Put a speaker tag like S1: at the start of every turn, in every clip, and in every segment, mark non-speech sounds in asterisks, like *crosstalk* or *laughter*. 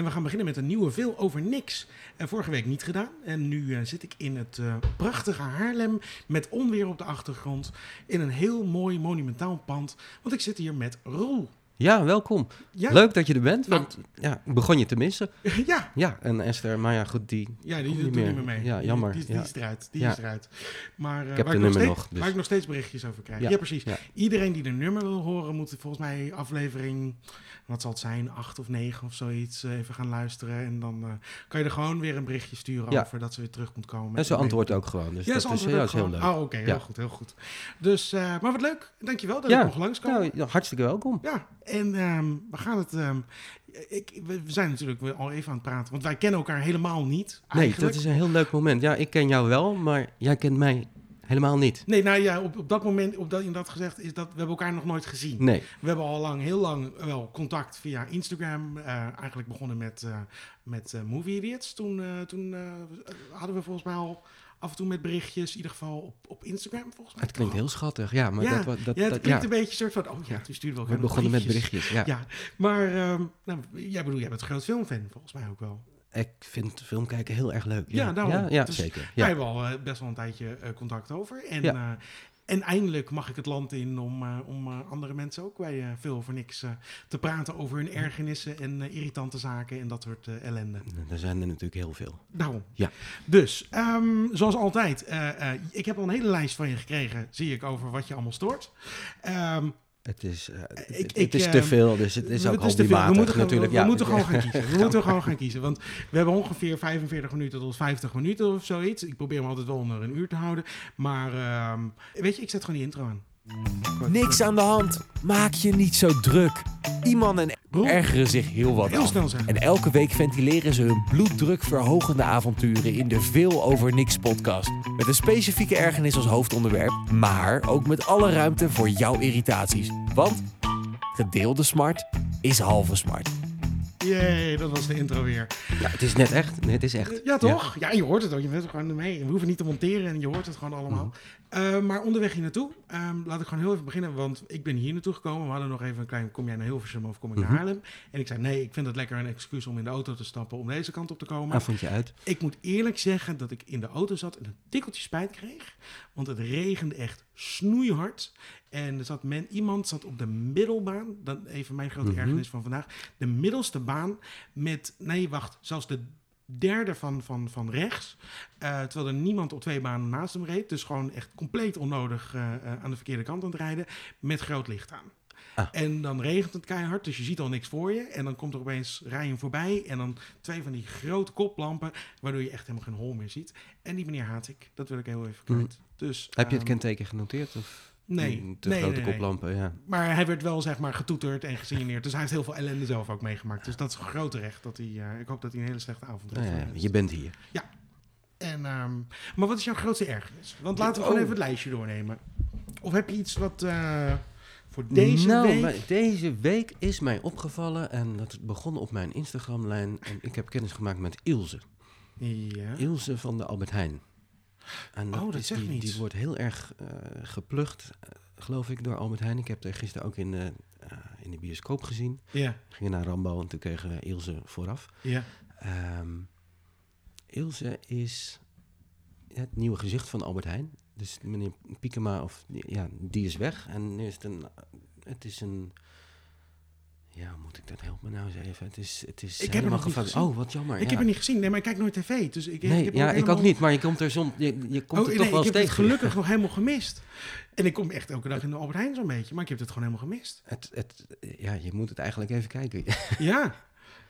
S1: En we gaan beginnen met een nieuwe Veel over Niks. En vorige week niet gedaan. En nu eh, zit ik in het eh, prachtige Haarlem met onweer op de achtergrond. In een heel mooi monumentaal pand. Want ik zit hier met Roel.
S2: Ja, welkom.
S1: Ja,
S2: Leuk dat je er bent,
S1: Nou.
S2: want ja, ik begon je te missen. *laughs*
S1: ja,
S2: Ja, en Esther, maar ja, goed, die...
S1: ja die doet
S2: niet
S1: niet
S2: meer.
S1: mee.
S2: Ja, jammer.
S1: Die, die
S2: Ja.
S1: is eruit. Die
S2: Ja.
S1: is eruit. Maar uh,
S2: heb
S1: waar, ik nog steeds,
S2: nog, dus.
S1: waar ik nog steeds berichtjes over krijg. Ja,
S2: Ja.
S1: precies.
S2: Ja.
S1: Iedereen die de nummer wil horen, moet volgens mij aflevering, wat zal het zijn, acht of negen of zoiets, eh, even gaan luisteren. En dan eh, kan je er gewoon weer een berichtje sturen
S2: Ja.
S1: over dat ze weer terug moet komen.
S2: En ze antwoordt ook gewoon, dus
S1: Ja,
S2: dat is, ja, heel leuk.
S1: Oh, oké, heel
S2: Ja.
S1: goed, heel goed. Dus, eh, maar wat leuk. Dankjewel dat
S2: Ja.
S1: ik nog langskomen.
S2: Nou, ja, hartstikke welkom.
S1: Ja, en ehm, we gaan het. ehm, ik, we zijn natuurlijk al even aan het praten, want wij kennen elkaar helemaal niet.
S2: Nee, dat is een heel leuk moment. Ja, ik ken jou wel, maar jij kent mij helemaal niet.
S1: Nee, nou ja, op, op dat moment, op dat, in dat gezegd, is dat we hebben elkaar nog nooit gezien.
S2: Nee.
S1: We hebben al lang, heel lang wel contact via Instagram. Eh, eigenlijk begonnen met, eh, met eh, Movie Idiots. Toen, toen hadden we volgens mij al af en toe met berichtjes, in ieder geval op, op Instagram volgens mij.
S2: Het klinkt heel schattig, ja, maar
S1: Ja,
S2: dat... dat,
S1: ja, het
S2: dat-
S1: klinkt
S2: ja.
S1: een beetje soort van, oh ja, toen stuurden we
S2: We
S1: elkaar nog
S2: begonnen met berichtjes, ja.
S1: Ja, maar ehm, nou, jij bedoel, jij bent een groot filmfan volgens mij ook wel.
S2: Ik vind film kijken heel erg leuk.
S1: Ja,
S2: Ja,
S1: daarom.
S2: Ja, ja
S1: Dus
S2: zeker.
S1: Wij
S2: Ja.
S1: hebben al eh, best wel een tijdje eh, contact over. En,
S2: Ja.
S1: En eindelijk mag ik het land in om, eh, om eh, andere mensen ook bij eh, Veel voor Niks te praten over hun ergernissen en irritante zaken en dat soort ellende.
S2: Er zijn er natuurlijk heel veel.
S1: Daarom.
S2: Ja.
S1: Dus, ehm, zoals altijd, ik heb al een hele lijst van je gekregen, zie ik, over wat je allemaal stoort. Ehm,
S2: Het is, eh, het-
S1: Ik-
S2: het is
S1: eh,
S2: te veel, dus het is ook
S1: het
S2: hobbymatig
S1: We moeten, gewoon-
S2: natuurlijk.
S1: we,
S2: ja,
S1: moeten *laughs* gewoon gaan kiezen. We moeten gewoon gaan kiezen. Want we hebben ongeveer 45 minuten tot 50 minuten of zoiets. Ik probeer me altijd wel onder een uur te houden. Maar ehm, weet je, ik zet gewoon die intro aan.
S3: Niks aan de hand. Maak je niet zo druk. Die mannen ergeren zich heel wat
S1: Heel
S3: aan.
S1: snel zijn.
S3: En elke week ventileren ze hun bloeddrukverhogende avonturen in de Veel Over Niks podcast. Met een specifieke ergernis als hoofdonderwerp, maar ook met alle ruimte voor jouw irritaties. Want gedeelde smart is halve smart.
S1: Jee, dat was de intro weer.
S2: Ja, het is net echt. Nee, het is echt.
S1: Ja, toch? Ja, je hoort het ook. Je bent er gewoon mee. We hoeven niet te monteren en je hoort het gewoon allemaal. Eh, maar onderweg hier naartoe, ehm, laat ik gewoon heel even beginnen. Want ik ben hier naartoe gekomen. We hadden nog even een klein, kom jij naar Hilversum of kom ik naar
S2: Mhm.
S1: Haarlem? En ik zei, nee, ik vind het lekker een excuus om in de auto te stappen om deze kant op te komen.
S2: Ah, vond je uit?
S1: Ik moet eerlijk zeggen dat ik in de auto zat en een tikkeltje spijt kreeg. Want het regende echt snoeihard. En er zat men, iemand zat op de middelbaan. Dan even mijn grote
S2: Mhm.
S1: ergernis van vandaag. De middelste baan met, nee wacht, zelfs de derde van, van, van rechts. Eh, terwijl er niemand op twee banen naast hem reed. Dus gewoon echt compleet onnodig eh, eh, aan de verkeerde kant aan het rijden. Met groot licht aan.
S2: Ah.
S1: En dan regent het keihard, dus je ziet al niks voor je. En dan komt er opeens rijden voorbij. En dan twee van die grote koplampen, waardoor je echt helemaal geen hol meer ziet. En die meneer haat ik. Dat wil ik heel even kwijt. Dus,
S2: Heb je het
S1: ehm,
S2: kenteken genoteerd? Of
S1: Nee,
S2: te
S1: nee,
S2: grote
S1: nee, nee.
S2: koplampen, ja.
S1: Maar hij werd wel zeg maar getoeterd en gesignaleerd. Dus hij heeft heel veel ellende zelf ook meegemaakt. Dus dat is een groot recht. Dat hij, eh, ik hoop dat hij een hele slechte avond
S2: Nou
S1: heeft.
S2: ja,
S1: gehad.
S2: je bent hier.
S1: En, ehm, maar wat is jouw grootste ergernis? Want laten we gewoon
S2: Oh.
S1: even het lijstje doornemen. Of heb je iets wat eh, voor deze
S2: nou,
S1: week...
S2: deze week is mij opgevallen en dat begon op mijn Instagramlijn. En ik heb kennis gemaakt met Ilse.
S1: Ja.
S2: Ilse van de Albert Heijn. En
S1: Oh, dat
S2: is-
S1: zegt
S2: die, wordt heel erg eh, geplucht, eh, geloof ik, door Albert Heijn. Ik heb haar gisteren ook in, de eh, in de bioscoop gezien.
S1: Ja,
S2: gingen naar Rambo en toen kregen we Ilse vooraf.
S1: ja.
S2: Ehm, Ilse is het nieuwe gezicht van Albert Heijn. Dus meneer Piekema, of, ja, die is weg. En nu is het een... Het is een... Ja, moet ik dat helpen nou eens even? Het is, het is
S1: Ik heb
S2: helemaal
S1: nog niet gezien.
S2: Oh, wat jammer.
S1: Ik
S2: ja.
S1: heb het niet gezien. Nee, maar ik kijk nooit tv. Dus ik,
S2: Nee,
S1: ik heb
S2: ja,
S1: ook
S2: ik ook
S1: helemaal-
S2: niet. Maar je komt er soms... Je, je komt
S1: Oh,
S2: er
S1: nee,
S2: toch wel
S1: ik
S2: eens
S1: heb het gelukkig nog *laughs* helemaal gemist. En ik kom echt elke dag in de Albert Heijn zo'n beetje. Maar ik heb het gewoon helemaal gemist.
S2: Het, het, ja, je moet het eigenlijk even kijken. *laughs*
S1: Ja.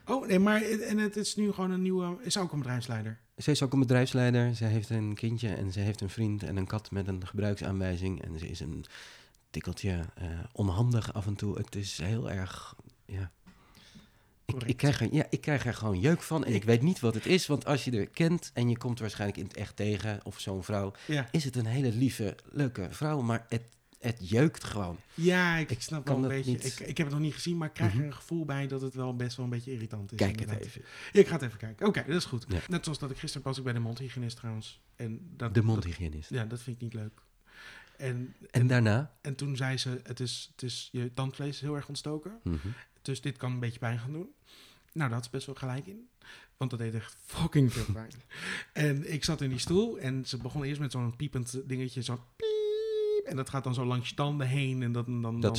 S1: Oh, nee, maar en het is nu gewoon een nieuwe... Is ook een bedrijfsleider.
S2: Ze is ook een bedrijfsleider. Ze heeft een kindje en ze heeft een vriend en een kat met een gebruiksaanwijzing. En ze is een tikkeltje eh, onhandig af en toe. Het is heel erg, ja... Ik, ik, krijg er, ja, ik krijg er gewoon jeuk van en ik weet niet wat het is. Want als je er kent en je komt waarschijnlijk in het echt tegen, of zo'n vrouw,
S1: Ja.
S2: is het een hele lieve, leuke vrouw. Maar het, het jeukt gewoon.
S1: Ja, ik,
S2: Ik
S1: snap wel een beetje.
S2: niet.
S1: Ik, ik heb het nog niet gezien, maar ik krijg
S2: Mhm.
S1: er een gevoel bij dat het wel best wel een beetje irritant is.
S2: Kijk het even.
S1: Ik ga het even kijken. Oké, dat is goed.
S2: Ja.
S1: Net zoals dat ik gisteren was ik bij de mondhygiënist trouwens. En dat,
S2: De
S1: dat-
S2: mondhygiënist.
S1: ja, dat vind ik niet leuk. En,
S2: En daarna?
S1: en toen zei ze, het is, het is, je tandvlees is heel erg ontstoken.
S2: Mhm.
S1: Dus dit kan een beetje pijn gaan doen. Nou, daar had ze best wel gelijk in. Want dat deed echt fucking veel *laughs* pijn. en ik zat in die stoel en ze begon eerst met zo'n piepend dingetje, zo piep. En dat gaat dan zo langs je tanden heen. En dat, dan, dan,
S2: Dat?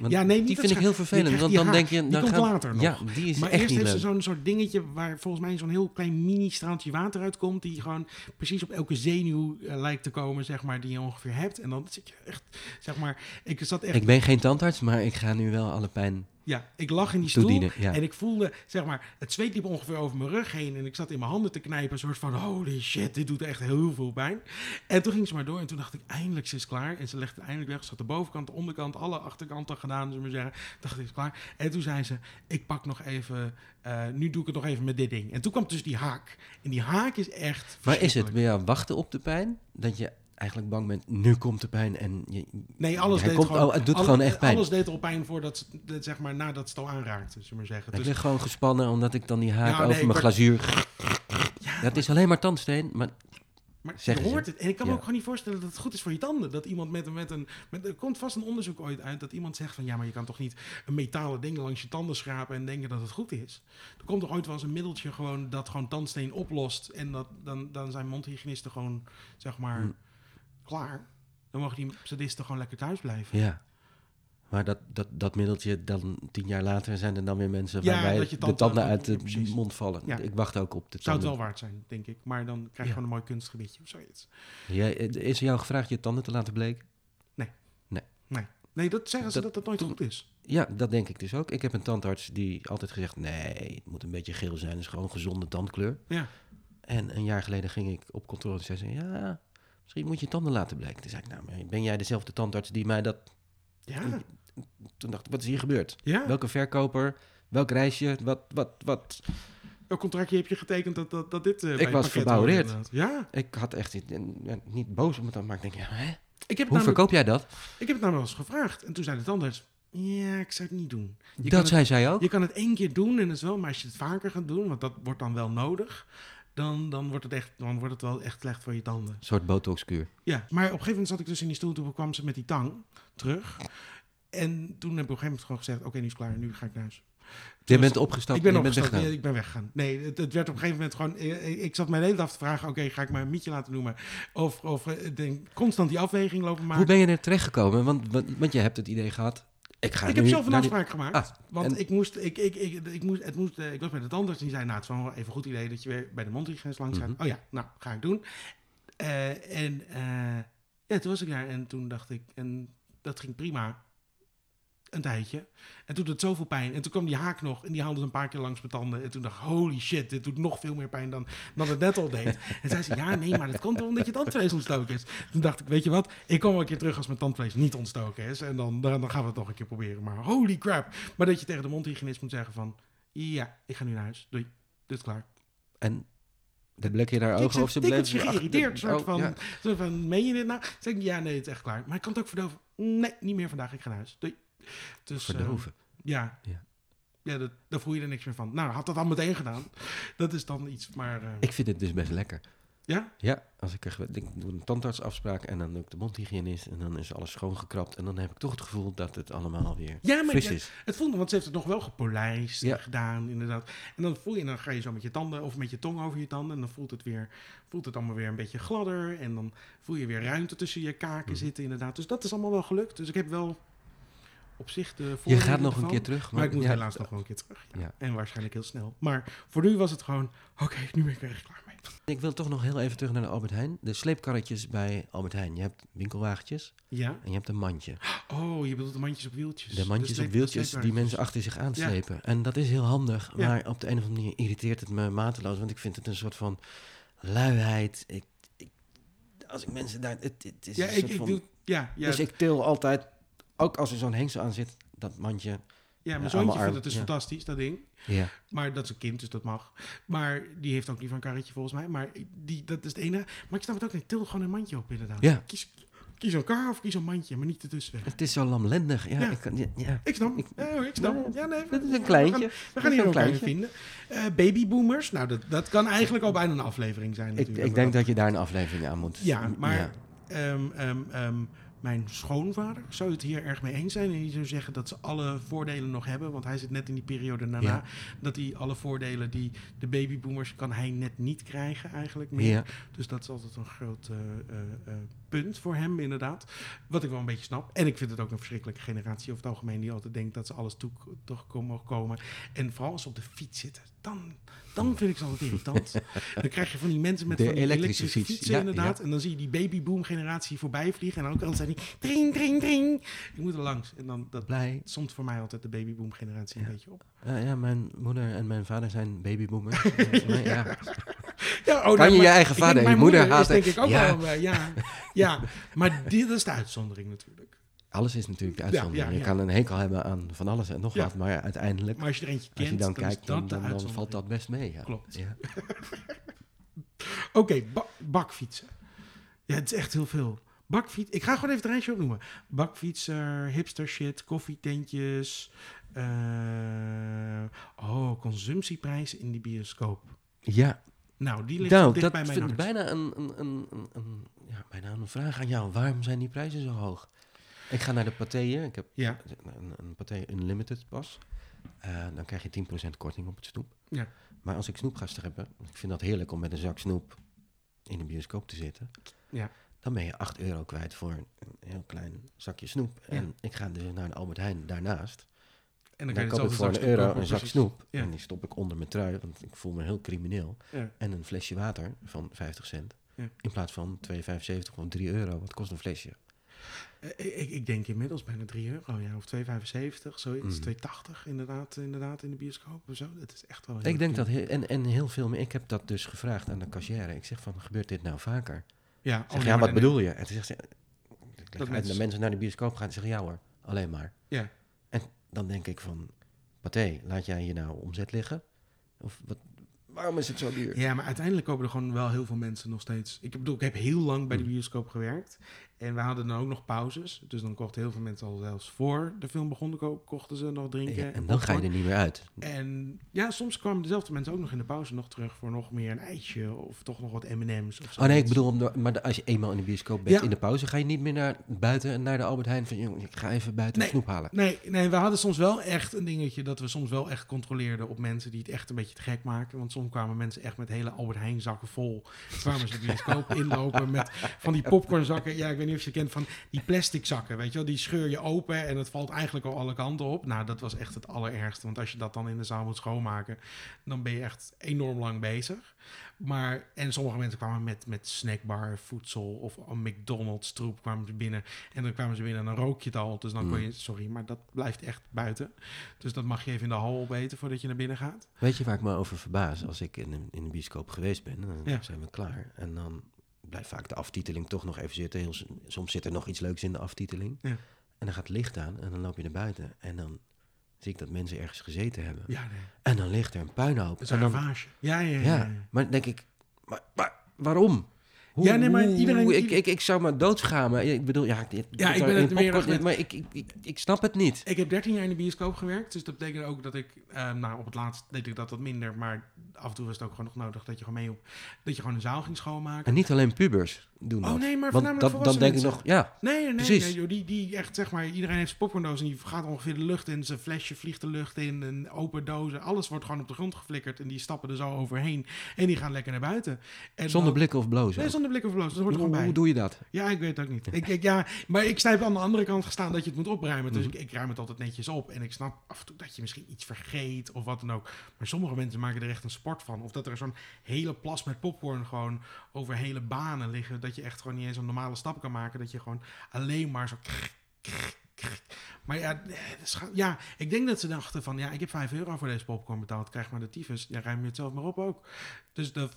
S2: Want
S1: Ja, nee,
S2: die vind ik heel vervelend. Want dan denk je...
S1: haak. Die
S2: Dan
S1: komt later nog.
S2: Ja, die is
S1: Maar
S2: echt
S1: eerst
S2: niet
S1: heeft ze zo'n soort dingetje waar volgens mij zo'n heel klein mini-straaltje water uitkomt. Die gewoon precies op elke zenuw eh, lijkt te komen, zeg maar, die je ongeveer hebt. En dan zit je echt, zeg maar, ik zat echt,
S2: Ik ben geen tandarts, maar ik ga nu wel alle pijn
S1: ja, ik lag in die stoel.
S2: toedienen. Ja.
S1: En ik voelde, zeg maar, het zweet liep ongeveer over mijn rug heen. En ik zat in mijn handen te knijpen. Een soort van, holy shit, dit doet echt heel veel pijn. En toen ging ze maar door. En toen dacht ik, eindelijk, ze is klaar. En ze legde het eindelijk weg. Ze had de bovenkant, de onderkant, alle achterkanten gedaan, zullen we maar zeggen. Dacht ik, is klaar. En toen zei ze, ik pak nog even, eh, nu doe ik het nog even met dit ding. En toen kwam dus die haak. En die haak is echt
S2: Maar is het
S1: verschrikkelijk.
S2: weer wachten op de pijn? Dat je eigenlijk bang bent, nu komt de pijn en je,
S1: Nee, alles deed
S2: komt-
S1: gewoon...
S2: oh, het doet gewoon echt pijn.
S1: Alles deed er al pijn voordat ze, dat, zeg maar, nadat het al aanraakte, zullen we maar zeggen.
S2: ik
S1: Dus,
S2: lig gewoon gespannen omdat ik dan die haak over mijn glazuur...
S1: ja,
S2: Dat is alleen maar tandsteen, maar
S1: Maar je hoort het. En ik kan me
S2: Ja.
S1: ook gewoon niet voorstellen dat het goed is voor je tanden. Dat iemand met een... Met een met, er komt vast een onderzoek ooit uit dat iemand zegt van... Ja, maar je kan toch niet een metalen ding langs je tanden schrapen en denken dat het goed is. Er komt toch ooit wel eens een middeltje gewoon dat gewoon tandsteen oplost. En dat, dan, dan zijn mondhygiënisten gewoon, zeg maar,
S2: Hm.
S1: Klaar. Dan mogen die sadisten gewoon lekker thuis blijven.
S2: ja. Maar dat, dat, dat middeltje, dan tien jaar later zijn er dan weer mensen
S1: Ja,
S2: waarbij
S1: dat je
S2: de
S1: tand-
S2: tanden
S1: ja,
S2: uit de
S1: precies.
S2: mond vallen.
S1: Ja.
S2: Ik wacht ook op de
S1: Zou het
S2: tanden.
S1: wel waard zijn, denk ik. Maar dan krijg je
S2: Ja.
S1: gewoon een mooi kunstgebiedje of zoiets.
S2: Jij, is er jou gevraagd je tanden te laten bleken?
S1: Nee, dat zeggen ze
S2: Dat-
S1: dat dat nooit goed is.
S2: Ja, dat denk ik dus ook. Ik heb een tandarts die altijd gezegd... nee, het moet een beetje geel zijn. Het is gewoon gezonde tandkleur.
S1: Ja.
S2: En een jaar geleden ging ik op controle en zei ze... ja, misschien moet je tanden laten blijken. Toen zei ik, nou, ben jij dezelfde tandarts die mij dat...
S1: Ja.
S2: Toen dacht ik, wat is hier gebeurd?
S1: Ja.
S2: Welke verkoper? Welk reisje? Wat, wat, wat?
S1: Welk contractje heb je getekend dat, dat, dat dit bij het
S2: was verbouwereerd.
S1: Ja.
S2: Ik had echt niet, boos om het maar ik denk, ja, hè?
S1: Ik heb,
S2: hoe
S1: namelijk,
S2: verkoop jij dat?
S1: ik heb het namelijk eens gevraagd. En toen zei de tandarts, ja, ik zou het niet doen. Je
S2: dat
S1: het-
S2: zei zij ook.
S1: Je kan het één keer doen en dat is wel, maar als je het vaker gaat doen, want dat wordt dan wel nodig, dan, dan, wordt, het echt, dan wordt het wel echt slecht voor je tanden.
S2: Een soort botoxkuur.
S1: Ja, maar op een gegeven moment zat ik dus in die stoel, toen kwam ze met die tang terug. En toen heb ik op een gegeven moment gewoon gezegd, oké, nu is het klaar, nu ga ik naar huis.
S2: Je bent opgestapt
S1: ik ben
S2: bent
S1: opgestapt, ik ben weggegaan. Nee, het, het werd op een gegeven moment gewoon... eh, Ik zat mijn hele dag te vragen, oké, ga ik mijn mietje laten noemen? Of, of eh, denk, constant die afweging lopen maken.
S2: Hoe ben je er terechtgekomen? Want, want, want je hebt het idee gehad... Ik, ga
S1: ik
S2: nu
S1: heb zelf een
S2: die-
S1: afspraak gemaakt.
S2: Ah,
S1: want
S2: en-
S1: ik moest, ik, ik, ik, ik, moest, het moest, eh, ik was de tandarts en die zei, nou, het is wel even een goed idee dat je weer bij de mondhygiënist langs gaat.
S2: Mhm.
S1: Oh ja, nou, ga ik doen. Eh, en eh, ja, toen was ik daar en toen dacht ik, en dat ging prima. Een tijdje. En toen deed het zoveel pijn. En toen kwam die haak nog en die haalde ze een paar keer langs mijn tanden. En toen dacht ik, holy shit, dit doet nog veel meer pijn dan, dan het net al deed. En zei ze, ja, nee, maar dat komt wel omdat je tandvlees ontstoken is. Toen dacht ik, weet je wat, ik kom wel een keer terug als mijn tandvlees niet ontstoken is. En dan, dan, gaan we het nog een keer proberen. Maar holy crap. Maar dat je tegen de mondhygiënist moet zeggen van, ja, ik ga nu naar huis. Doei, dit is klaar.
S2: En dan blek je daar
S1: zit
S2: of ze bleven...
S1: geïrriteerd. soort
S2: Oh,
S1: van,
S2: ja.
S1: soort van, meen je dit nou? Zeg ik, ja, nee, het is echt klaar. Maar ik kan het ook verdoven. Nee, niet meer vandaag, ik ga naar huis. Doei. Dus, eh,
S2: Verdoven.
S1: ja.
S2: Ja.
S1: Ja, dat, daar voel je er niks meer van. Nou, had dat al meteen gedaan. Dat is dan iets, maar... eh,
S2: Ik vind het dus best lekker.
S1: ja?
S2: Ja, als ik, er, ik doe een tandartsafspraak en dan doe ik de mondhygiënist en dan is alles schoongekrapt. En dan heb ik toch het gevoel dat het allemaal weer
S1: Ja, maar
S2: fris
S1: ja,
S2: is.
S1: het voelde, want ze heeft het nog wel gepolijst
S2: Ja.
S1: gedaan, inderdaad. En dan voel je, dan ga je zo met je tanden of met je tong over je tanden. En dan voelt het weer, voelt het allemaal weer een beetje gladder. En dan voel je weer ruimte tussen je kaken
S2: Mhm.
S1: zitten, inderdaad. Dus dat is allemaal wel gelukt. Dus ik heb wel op zich de
S2: Je gaat nog een keer terug.
S1: Maar ik moet
S2: ja,
S1: helaas nog wel een keer terug. Ja.
S2: Ja.
S1: En waarschijnlijk heel snel. Maar voor nu was het gewoon, oké, nu ben ik er echt klaar mee.
S2: Ik wil toch nog heel even terug naar de Albert Heijn. De sleepkarretjes bij Albert Heijn. Je hebt winkelwagentjes
S1: Ja?
S2: en je hebt een mandje.
S1: Oh, je bedoelt de mandjes op wieltjes.
S2: De mandjes op wieltjes die mensen achter zich aanslepen. En dat is heel handig. Maar op de een of andere manier irriteert het me mateloos. Want ik vind het een soort van luiheid. Ik, ik, als ik mensen daar... Het, het is
S1: Ja, ik, ik
S2: van-
S1: doe... Ja, ja,
S2: Dus ik til altijd, ook als er zo'n hengsel aan zit, dat mandje.
S1: ja mijn
S2: Ja,
S1: zoontje vindt het dus
S2: ja.
S1: fantastisch, dat ding.
S2: Ja.
S1: Maar dat is een kind, dus dat mag. Maar die heeft ook liever een karretje volgens mij. Maar die, dat is het ene. Maar ik snap het ook niet. Til gewoon een mandje op inderdaad.
S2: Ja.
S1: Kies, kies een kar of kies een mandje, maar niet ertussen.
S2: Het is zo lamlendig. Ja,
S1: Ja.
S2: Ik, kan- ja.
S1: Ik snap.
S2: Ik-
S1: Ja, ik snap.
S2: Ja,
S1: nee.
S2: Dat is een kleintje.
S1: We gaan, we hier
S2: een kleintje.
S1: vinden. Eh, babyboomers. Nou, dat, dat kan eigenlijk al bijna een aflevering zijn
S2: Ik,
S1: natuurlijk.
S2: ik denk dat je daar een aflevering aan moet.
S1: Ja, maar ehm, ehm, ehm, mijn schoonvader zou het hier erg mee eens zijn. En die zou zeggen dat ze alle voordelen nog hebben. Want hij zit net in die periode daarna.
S2: Ja.
S1: Dat hij alle voordelen die de babyboomers kan hij net niet krijgen eigenlijk meer.
S2: Ja.
S1: Dus dat is altijd een groot eh, punt voor hem, inderdaad. Wat ik wel een beetje snap. En ik vind het ook een verschrikkelijke generatie over het algemeen... die altijd denkt dat ze alles toe toch mogen komen. En vooral als ze op de fiets zitten, dan, dan vind ik ze altijd irritant. *laughs* dan krijg je van die mensen met
S2: De
S1: van die
S2: elektrische
S1: elektrische,
S2: fiets,
S1: fietsen,
S2: ja,
S1: inderdaad.
S2: ja.
S1: En dan zie je die babyboom-generatie voorbij vliegen. En dan ook altijd zijn die dring, dring, dring. Ik moet er langs. En dan, dat
S2: Blij.
S1: somt voor mij altijd de babyboom-generatie een beetje op.
S2: Ja, ja, mijn moeder en mijn vader zijn babyboomers. *laughs* Maar ja.
S1: Ja, oh,
S2: Kan
S1: nou,
S2: je
S1: maar
S2: je eigen vader en je moeder
S1: is
S2: haten?
S1: denk ik ook
S2: Ja.
S1: wel, eh, ja, ja. Maar dit is de uitzondering natuurlijk.
S2: Alles is natuurlijk de uitzondering.
S1: ja,
S2: Je kan een hekel hebben aan van alles en nog wat. Maar uiteindelijk,
S1: Maar als je er eentje
S2: als je
S1: kent,
S2: dan
S1: dan,
S2: kijkt, dan, dan, valt dat best mee. Ja.
S1: Klopt.
S2: Ja. *laughs*
S1: Oké, ba- bakfietsen. Ja, het is echt heel veel. Bakfiets. Ik ga gewoon even het rijtje opnoemen. Bakfietser, hipster shit, koffietentjes. eh, oh, consumptieprijzen in die bioscoop.
S2: ja,
S1: Nou, die ligt
S2: nou,
S1: dicht
S2: dat
S1: bij mijn
S2: vind
S1: hart.
S2: bijna een, een, een, ja, bijna een vraag aan jou. Waarom zijn die prijzen zo hoog? Ik ga naar de Pathé. Ik heb
S1: Ja,
S2: een, een Pathé Unlimited pas. Eh, dan krijg je 10% korting op het snoep.
S1: Ja.
S2: Maar als ik snoepgasten heb, ik vind dat heerlijk om met een zak snoep in de bioscoop te zitten.
S1: Ja.
S2: Dan ben je 8 euro kwijt voor een heel klein zakje snoep. En ik ga dus naar de Albert Heijn daarnaast.
S1: En
S2: Dan,
S1: kan je
S2: koop ik voor een euro
S1: kopen,
S2: een zak snoep.
S1: Ja.
S2: En die stop ik onder mijn trui, want ik voel me heel crimineel.
S1: Ja.
S2: En een flesje water van 50 cent.
S1: Ja.
S2: In plaats van 2,75 of 3 euro. Wat kost een flesje?
S1: Eh, Ik, ik denk inmiddels bijna 3 euro, ja, of 2,75, zoiets.
S2: Mm.
S1: 2,80 inderdaad, inderdaad in de bioscoop of zo. Dat is echt wel heel
S2: Ik denk dat, he- en, en heel veel meer. Ik heb dat dus gevraagd aan de cashier. Ik zeg van, gebeurt dit nou vaker?
S1: Ja, oh,
S2: zeg,
S1: nee,
S2: ja, wat
S1: dan-
S2: bedoel je? En toen zegt ze,
S1: mensen-
S2: de mensen naar de bioscoop gaan en zeggen, ja hoor, alleen maar.
S1: Ja.
S2: En dan denk ik van, Pathé, laat jij hier nou omzet liggen? Of wat, waarom is het zo duur?
S1: Ja, maar uiteindelijk kopen er gewoon wel heel veel mensen nog steeds. Ik bedoel, ik heb heel lang bij de
S2: Mm.
S1: bioscoop gewerkt. En we hadden dan ook nog pauzes. Dus dan kochten heel veel mensen al zelfs voor de film begon, ko- kochten ze nog drinken.
S2: Ja, en dan ga je er niet meer uit.
S1: En ja, soms kwamen dezelfde mensen ook nog in de pauze nog terug voor nog meer een ijsje of toch nog wat M&M's of zo.
S2: Oh nee, ik bedoel, maar als je eenmaal in de bioscoop bent
S1: Ja.
S2: in de pauze, ga je niet meer naar buiten en naar de Albert Heijn van, jongen, ik ga even buiten
S1: Nee.
S2: snoep halen.
S1: Nee, nee, we hadden soms wel echt een dingetje dat we soms wel echt controleerden op mensen die het echt een beetje te gek maken. Want soms kwamen mensen echt met hele Albert Heijn zakken vol. Kwamen ze de bioscoop *laughs* inlopen met van die popcornzakken. Ja, ik weet niet of je kent van die plastic zakken, weet je wel. Die scheur je open en het valt eigenlijk al alle kanten op. Nou, dat was echt het allerergste. Want als je dat dan in de zaal moet schoonmaken, dan ben je echt enorm lang bezig. Maar, en sommige mensen kwamen met, met snackbar voedsel of een McDonald's troep kwamen ze binnen. En dan kwamen ze binnen en dan rook je het al. Dus dan kon
S2: Mm.
S1: je, sorry, maar dat blijft echt buiten. Dus dat mag je even in de hal opeten voordat je naar binnen gaat.
S2: Weet je waar ik me over verbaas? Als ik in een, in een bioscoop geweest ben, dan
S1: Ja.
S2: zijn we klaar. En dan blijft vaak de aftiteling toch nog even zitten. Heel, soms zit er nog iets leuks in de aftiteling.
S1: Ja.
S2: En dan gaat het licht aan en dan loop je naar buiten. En dan zie ik dat mensen ergens gezeten hebben.
S1: Ja, nee.
S2: En dan ligt er een puinhoop.
S1: Dat is
S2: En
S1: een
S2: dan.
S1: Ja, ja, ja.
S2: ja, maar denk ik, maar, maar waarom? Hoe,
S1: Ja, nee, maar
S2: hoe-
S1: iedereen-
S2: ik, ik, ik zou me doodschamen. Ik bedoel, ja, dit-
S1: Ja, ik ben het meer met-
S2: Maar ik, ik, ik, ik snap het niet.
S1: Ik heb 13 jaar in de bioscoop gewerkt. Dus dat betekent ook dat ik, eh, nou op het laatst deed ik dat wat minder. Maar af en toe was het ook gewoon nog nodig dat je gewoon mee op, dat je gewoon een zaal ging schoonmaken.
S2: En niet alleen pubers doen
S1: Oh nee, maar
S2: Want
S1: voornamelijk
S2: dat, dan denk ik
S1: mensen.
S2: nog, ja,
S1: Nee, nee,
S2: Precies.
S1: nee joh, die, die echt, zeg maar, iedereen heeft zijn popcorndoos en die gaat ongeveer de lucht in. Zijn flesje vliegt de lucht in, een open dozen. Alles wordt gewoon op de grond geflikkerd en die stappen er zo overheen. En die gaan lekker naar buiten. En
S2: zonder blikken of blozen.
S1: Nee, zonder blik of bloos. Dat hoort er
S2: hoe,
S1: gewoon bij.
S2: hoe doe je dat?
S1: Ja, ik weet het ook niet. Ik, ik, ja, maar ik sta aan de andere kant gestaan dat je het moet opruimen. Dus
S2: Mhm.
S1: ik, ik ruim het altijd netjes op. En ik snap af en toe dat je misschien iets vergeet of wat dan ook. Maar sommige mensen maken er echt een sport van. Of dat er zo'n hele plas met popcorn gewoon over hele banen liggen. Dat je echt gewoon niet eens een normale stap kan maken. Dat je gewoon alleen maar zo... Maar ja, ga- ja, ik denk dat ze dachten van... Ja, ik heb 5 euro voor deze popcorn betaald. Krijg maar de tyfus. Ja, ruim je het zelf maar op ook. Dus dat,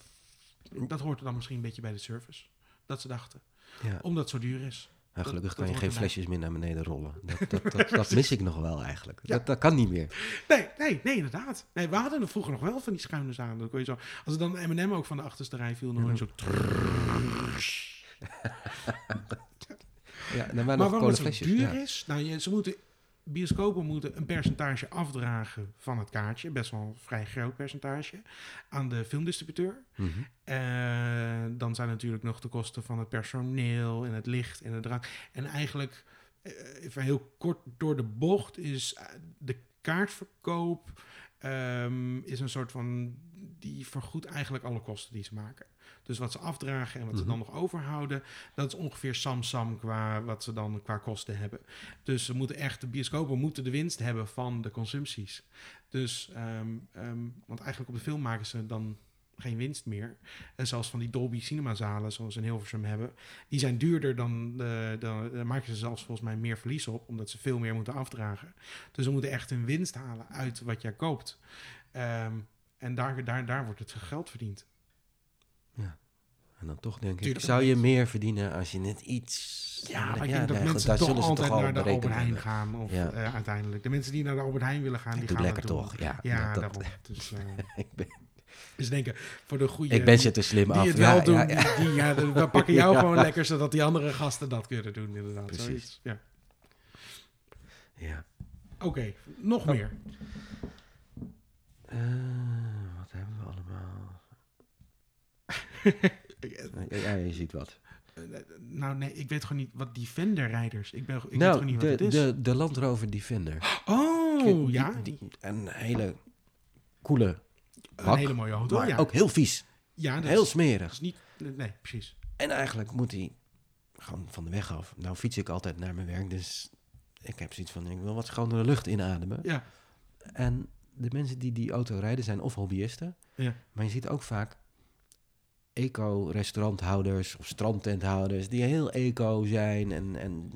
S1: dat hoort er dan misschien een beetje bij de service. Dat ze dachten.
S2: Ja.
S1: Omdat het zo duur is.
S2: Nou, gelukkig
S1: dat
S2: kan je geen flesjes meer naar beneden rollen. *laughs* Dat, dat, dat, mis ik nog wel eigenlijk. Dat, dat kan niet meer.
S1: Nee, nee, nee, inderdaad. Nee, we hadden er vroeger nog wel van die schuine zalen. Dan kon je zo, als er dan M&M ook van de achterste rij viel, dan hoor je zo... *laughs*
S2: Ja, dan waren
S1: Maar
S2: nog
S1: waarom het zo
S2: flesjes.
S1: duur
S2: ja.
S1: is? Nou, je, ze moeten bioscopen moeten een percentage afdragen van het kaartje, best wel een vrij groot percentage, aan de filmdistributeur.
S2: Mhm.
S1: Eh, dan zijn natuurlijk nog de kosten van het personeel en het licht en de drank. En eigenlijk, eh, even heel kort door de bocht, is eh, de kaartverkoop ehm, is een soort van. Die vergoedt eigenlijk alle kosten die ze maken. Dus wat ze afdragen en wat ze
S2: Mhm.
S1: dan nog overhouden, dat is ongeveer sam-sam qua wat ze dan qua kosten hebben. Dus ze moeten echt, de bioscopen moeten de winst hebben van de consumpties. Dus, ehm, ehm, want eigenlijk op de film maken ze dan geen winst meer. En zelfs van die Dolby cinemazalen, zoals we in Hilversum hebben, die zijn duurder dan, de, de, daar maken ze zelfs volgens mij meer verlies op, omdat ze veel meer moeten afdragen. Dus ze moeten echt een winst halen uit wat jij koopt. Ehm, en daar, daar, daar wordt het geld verdiend.
S2: En dan toch denk ik, zou je meer verdienen als je net iets...
S1: Ja, maar ik
S2: ja,
S1: denk dat mensen toch altijd
S2: al
S1: naar de Albert Heijn gaan. Of
S2: Ja.
S1: eh, uiteindelijk. De mensen die naar de Albert Heijn willen gaan, die gaan
S2: lekker toch, ja.
S1: Ja,
S2: dat-
S1: daarom. *laughs* Dus, eh, *laughs*
S2: ik ben,
S1: dus denken, voor de goede...
S2: ik ben ze te slim
S1: die
S2: af.
S1: het
S2: Ja,
S1: wel doen. Die, die, ja, we pakken jou *laughs* gewoon lekker, zodat die andere gasten dat kunnen doen, inderdaad.
S2: Precies.
S1: Zoiets, Ja.
S2: Ja.
S1: Oké, nog meer.
S2: Eh, wat hebben we allemaal? Ja, ja, je ziet wat.
S1: Eh, Nou, nee, ik weet gewoon niet wat Defender rijders. Ik, ben, ik weet
S2: nou,
S1: gewoon niet
S2: de,
S1: wat het is.
S2: de, de Land Rover Defender.
S1: oh,
S2: Die-
S1: ja.
S2: die- een hele coole,
S1: een hele mooie auto.
S2: maar
S1: ja.
S2: ook heel vies.
S1: ja, dat
S2: Heel
S1: is, dat
S2: smerig.
S1: is niet... Nee, precies.
S2: En eigenlijk moet hij gewoon van de weg af. Nou fiets ik altijd naar mijn werk, dus ik heb zoiets van, ik wil wat schonere lucht inademen.
S1: Ja,
S2: En de mensen die die auto rijden zijn of hobbyisten,
S1: ja.
S2: maar je ziet ook vaak eco-restauranthouders of strandtenthouders die heel eco zijn en, en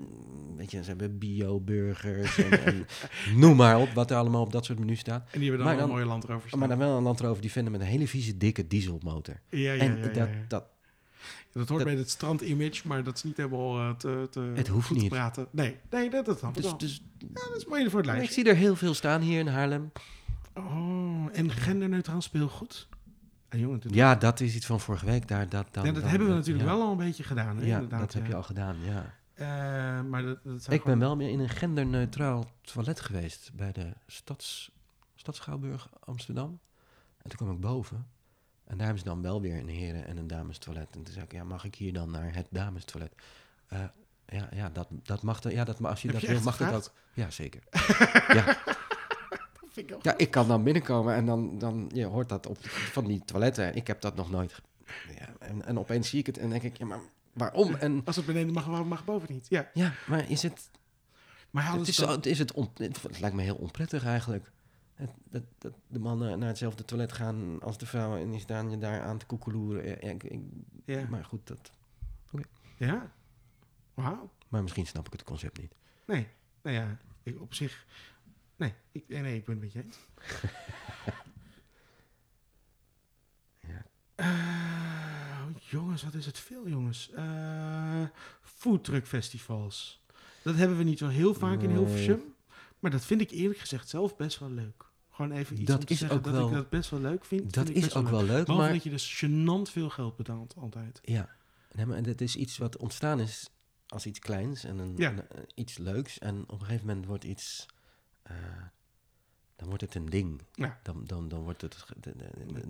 S2: weet je, ze hebben bio-burgers en, en *laughs* noem maar op wat er allemaal op dat soort menu staat.
S1: En die hebben dan,
S2: Maar
S1: wel
S2: dan-
S1: een mooie Land Rover staan.
S2: Maar dan wel een Land Rover Defender met een hele vieze, dikke dieselmotor.
S1: ja, ja,
S2: en
S1: ja, ja,
S2: dat,
S1: ja.
S2: dat,
S1: Dat hoort
S2: Dat-
S1: bij het strandimage, maar dat is niet helemaal eh, te, te
S2: Het hoeft niet.
S1: praten. Nee, nee dat, dat ik
S2: dus, dus
S1: dat is mooi voor het
S2: ik
S1: lijstje.
S2: zie er heel veel staan hier in Haarlem.
S1: Oh, en genderneutraal speelgoed. En jongen,
S2: Ja, dat is iets van vorige week. Daar, dat, dan,
S1: ja, dat
S2: dan-
S1: hebben we natuurlijk
S2: ja.
S1: wel al een beetje gedaan. Hè,
S2: Ja, dat heb je al gedaan, ja.
S1: Eh, maar dat, dat
S2: Ik ben wel meer in een genderneutraal toilet geweest bij de stads, Stadschouwburg Amsterdam. En toen kwam ik boven. En daar hebben ze dan wel weer een heren- en een damestoilet. En toen zei ik, ja, mag ik hier dan naar het damestoilet? Eh, ja, ja, dat, dat mag. dan- Ja, dat, als je
S1: Heb
S2: dat
S1: je
S2: wil, mag dat
S1: gevraagd?
S2: ook. Ja, zeker. *laughs* ja,
S1: Dat vind ik
S2: ja, ik kan dan binnenkomen en dan, dan je hoort dat op van die toiletten. Ik heb dat nog nooit. Ja, en, en opeens zie ik het en denk ik, ja, maar waarom? En
S1: Als het beneden mag, waarom mag het boven niet? Ja.
S2: ja, maar is het
S1: Maar
S2: Het is,
S1: dan-
S2: het, is het, on- het, het lijkt me heel onprettig eigenlijk. Het, dat, dat de mannen naar hetzelfde toilet gaan als de vrouwen en die staan je daar aan te koekeloeren. Ja, ik- ik-
S1: Ja.
S2: Maar goed, dat,
S1: Ja. Wauw.
S2: maar misschien snap ik het concept niet.
S1: Nee. Nou ja, ik, op zich... Nee, ik, nee, ik ben het met je eens. *laughs*
S2: Ja.
S1: Eh, jongens, wat is het veel, jongens. Eh foodtruck festivals. Dat hebben we niet wel heel vaak in. Hilversum. Maar dat vind ik eerlijk gezegd zelf best wel leuk. Gewoon even iets
S2: Dat
S1: om te
S2: is
S1: zeggen
S2: ook
S1: dat
S2: wel-
S1: ik dat best wel leuk vind.
S2: Dat
S1: vind
S2: is ook wel leuk, maar
S1: dat je dus gênant veel geld betaalt, altijd.
S2: ja, nee, maar dat is iets wat ontstaan is als iets kleins en een,
S1: Ja.
S2: een- iets leuks. En op een gegeven moment wordt iets, eh, dan wordt het een ding.
S1: Ja.
S2: Dan, dan, dan wordt het,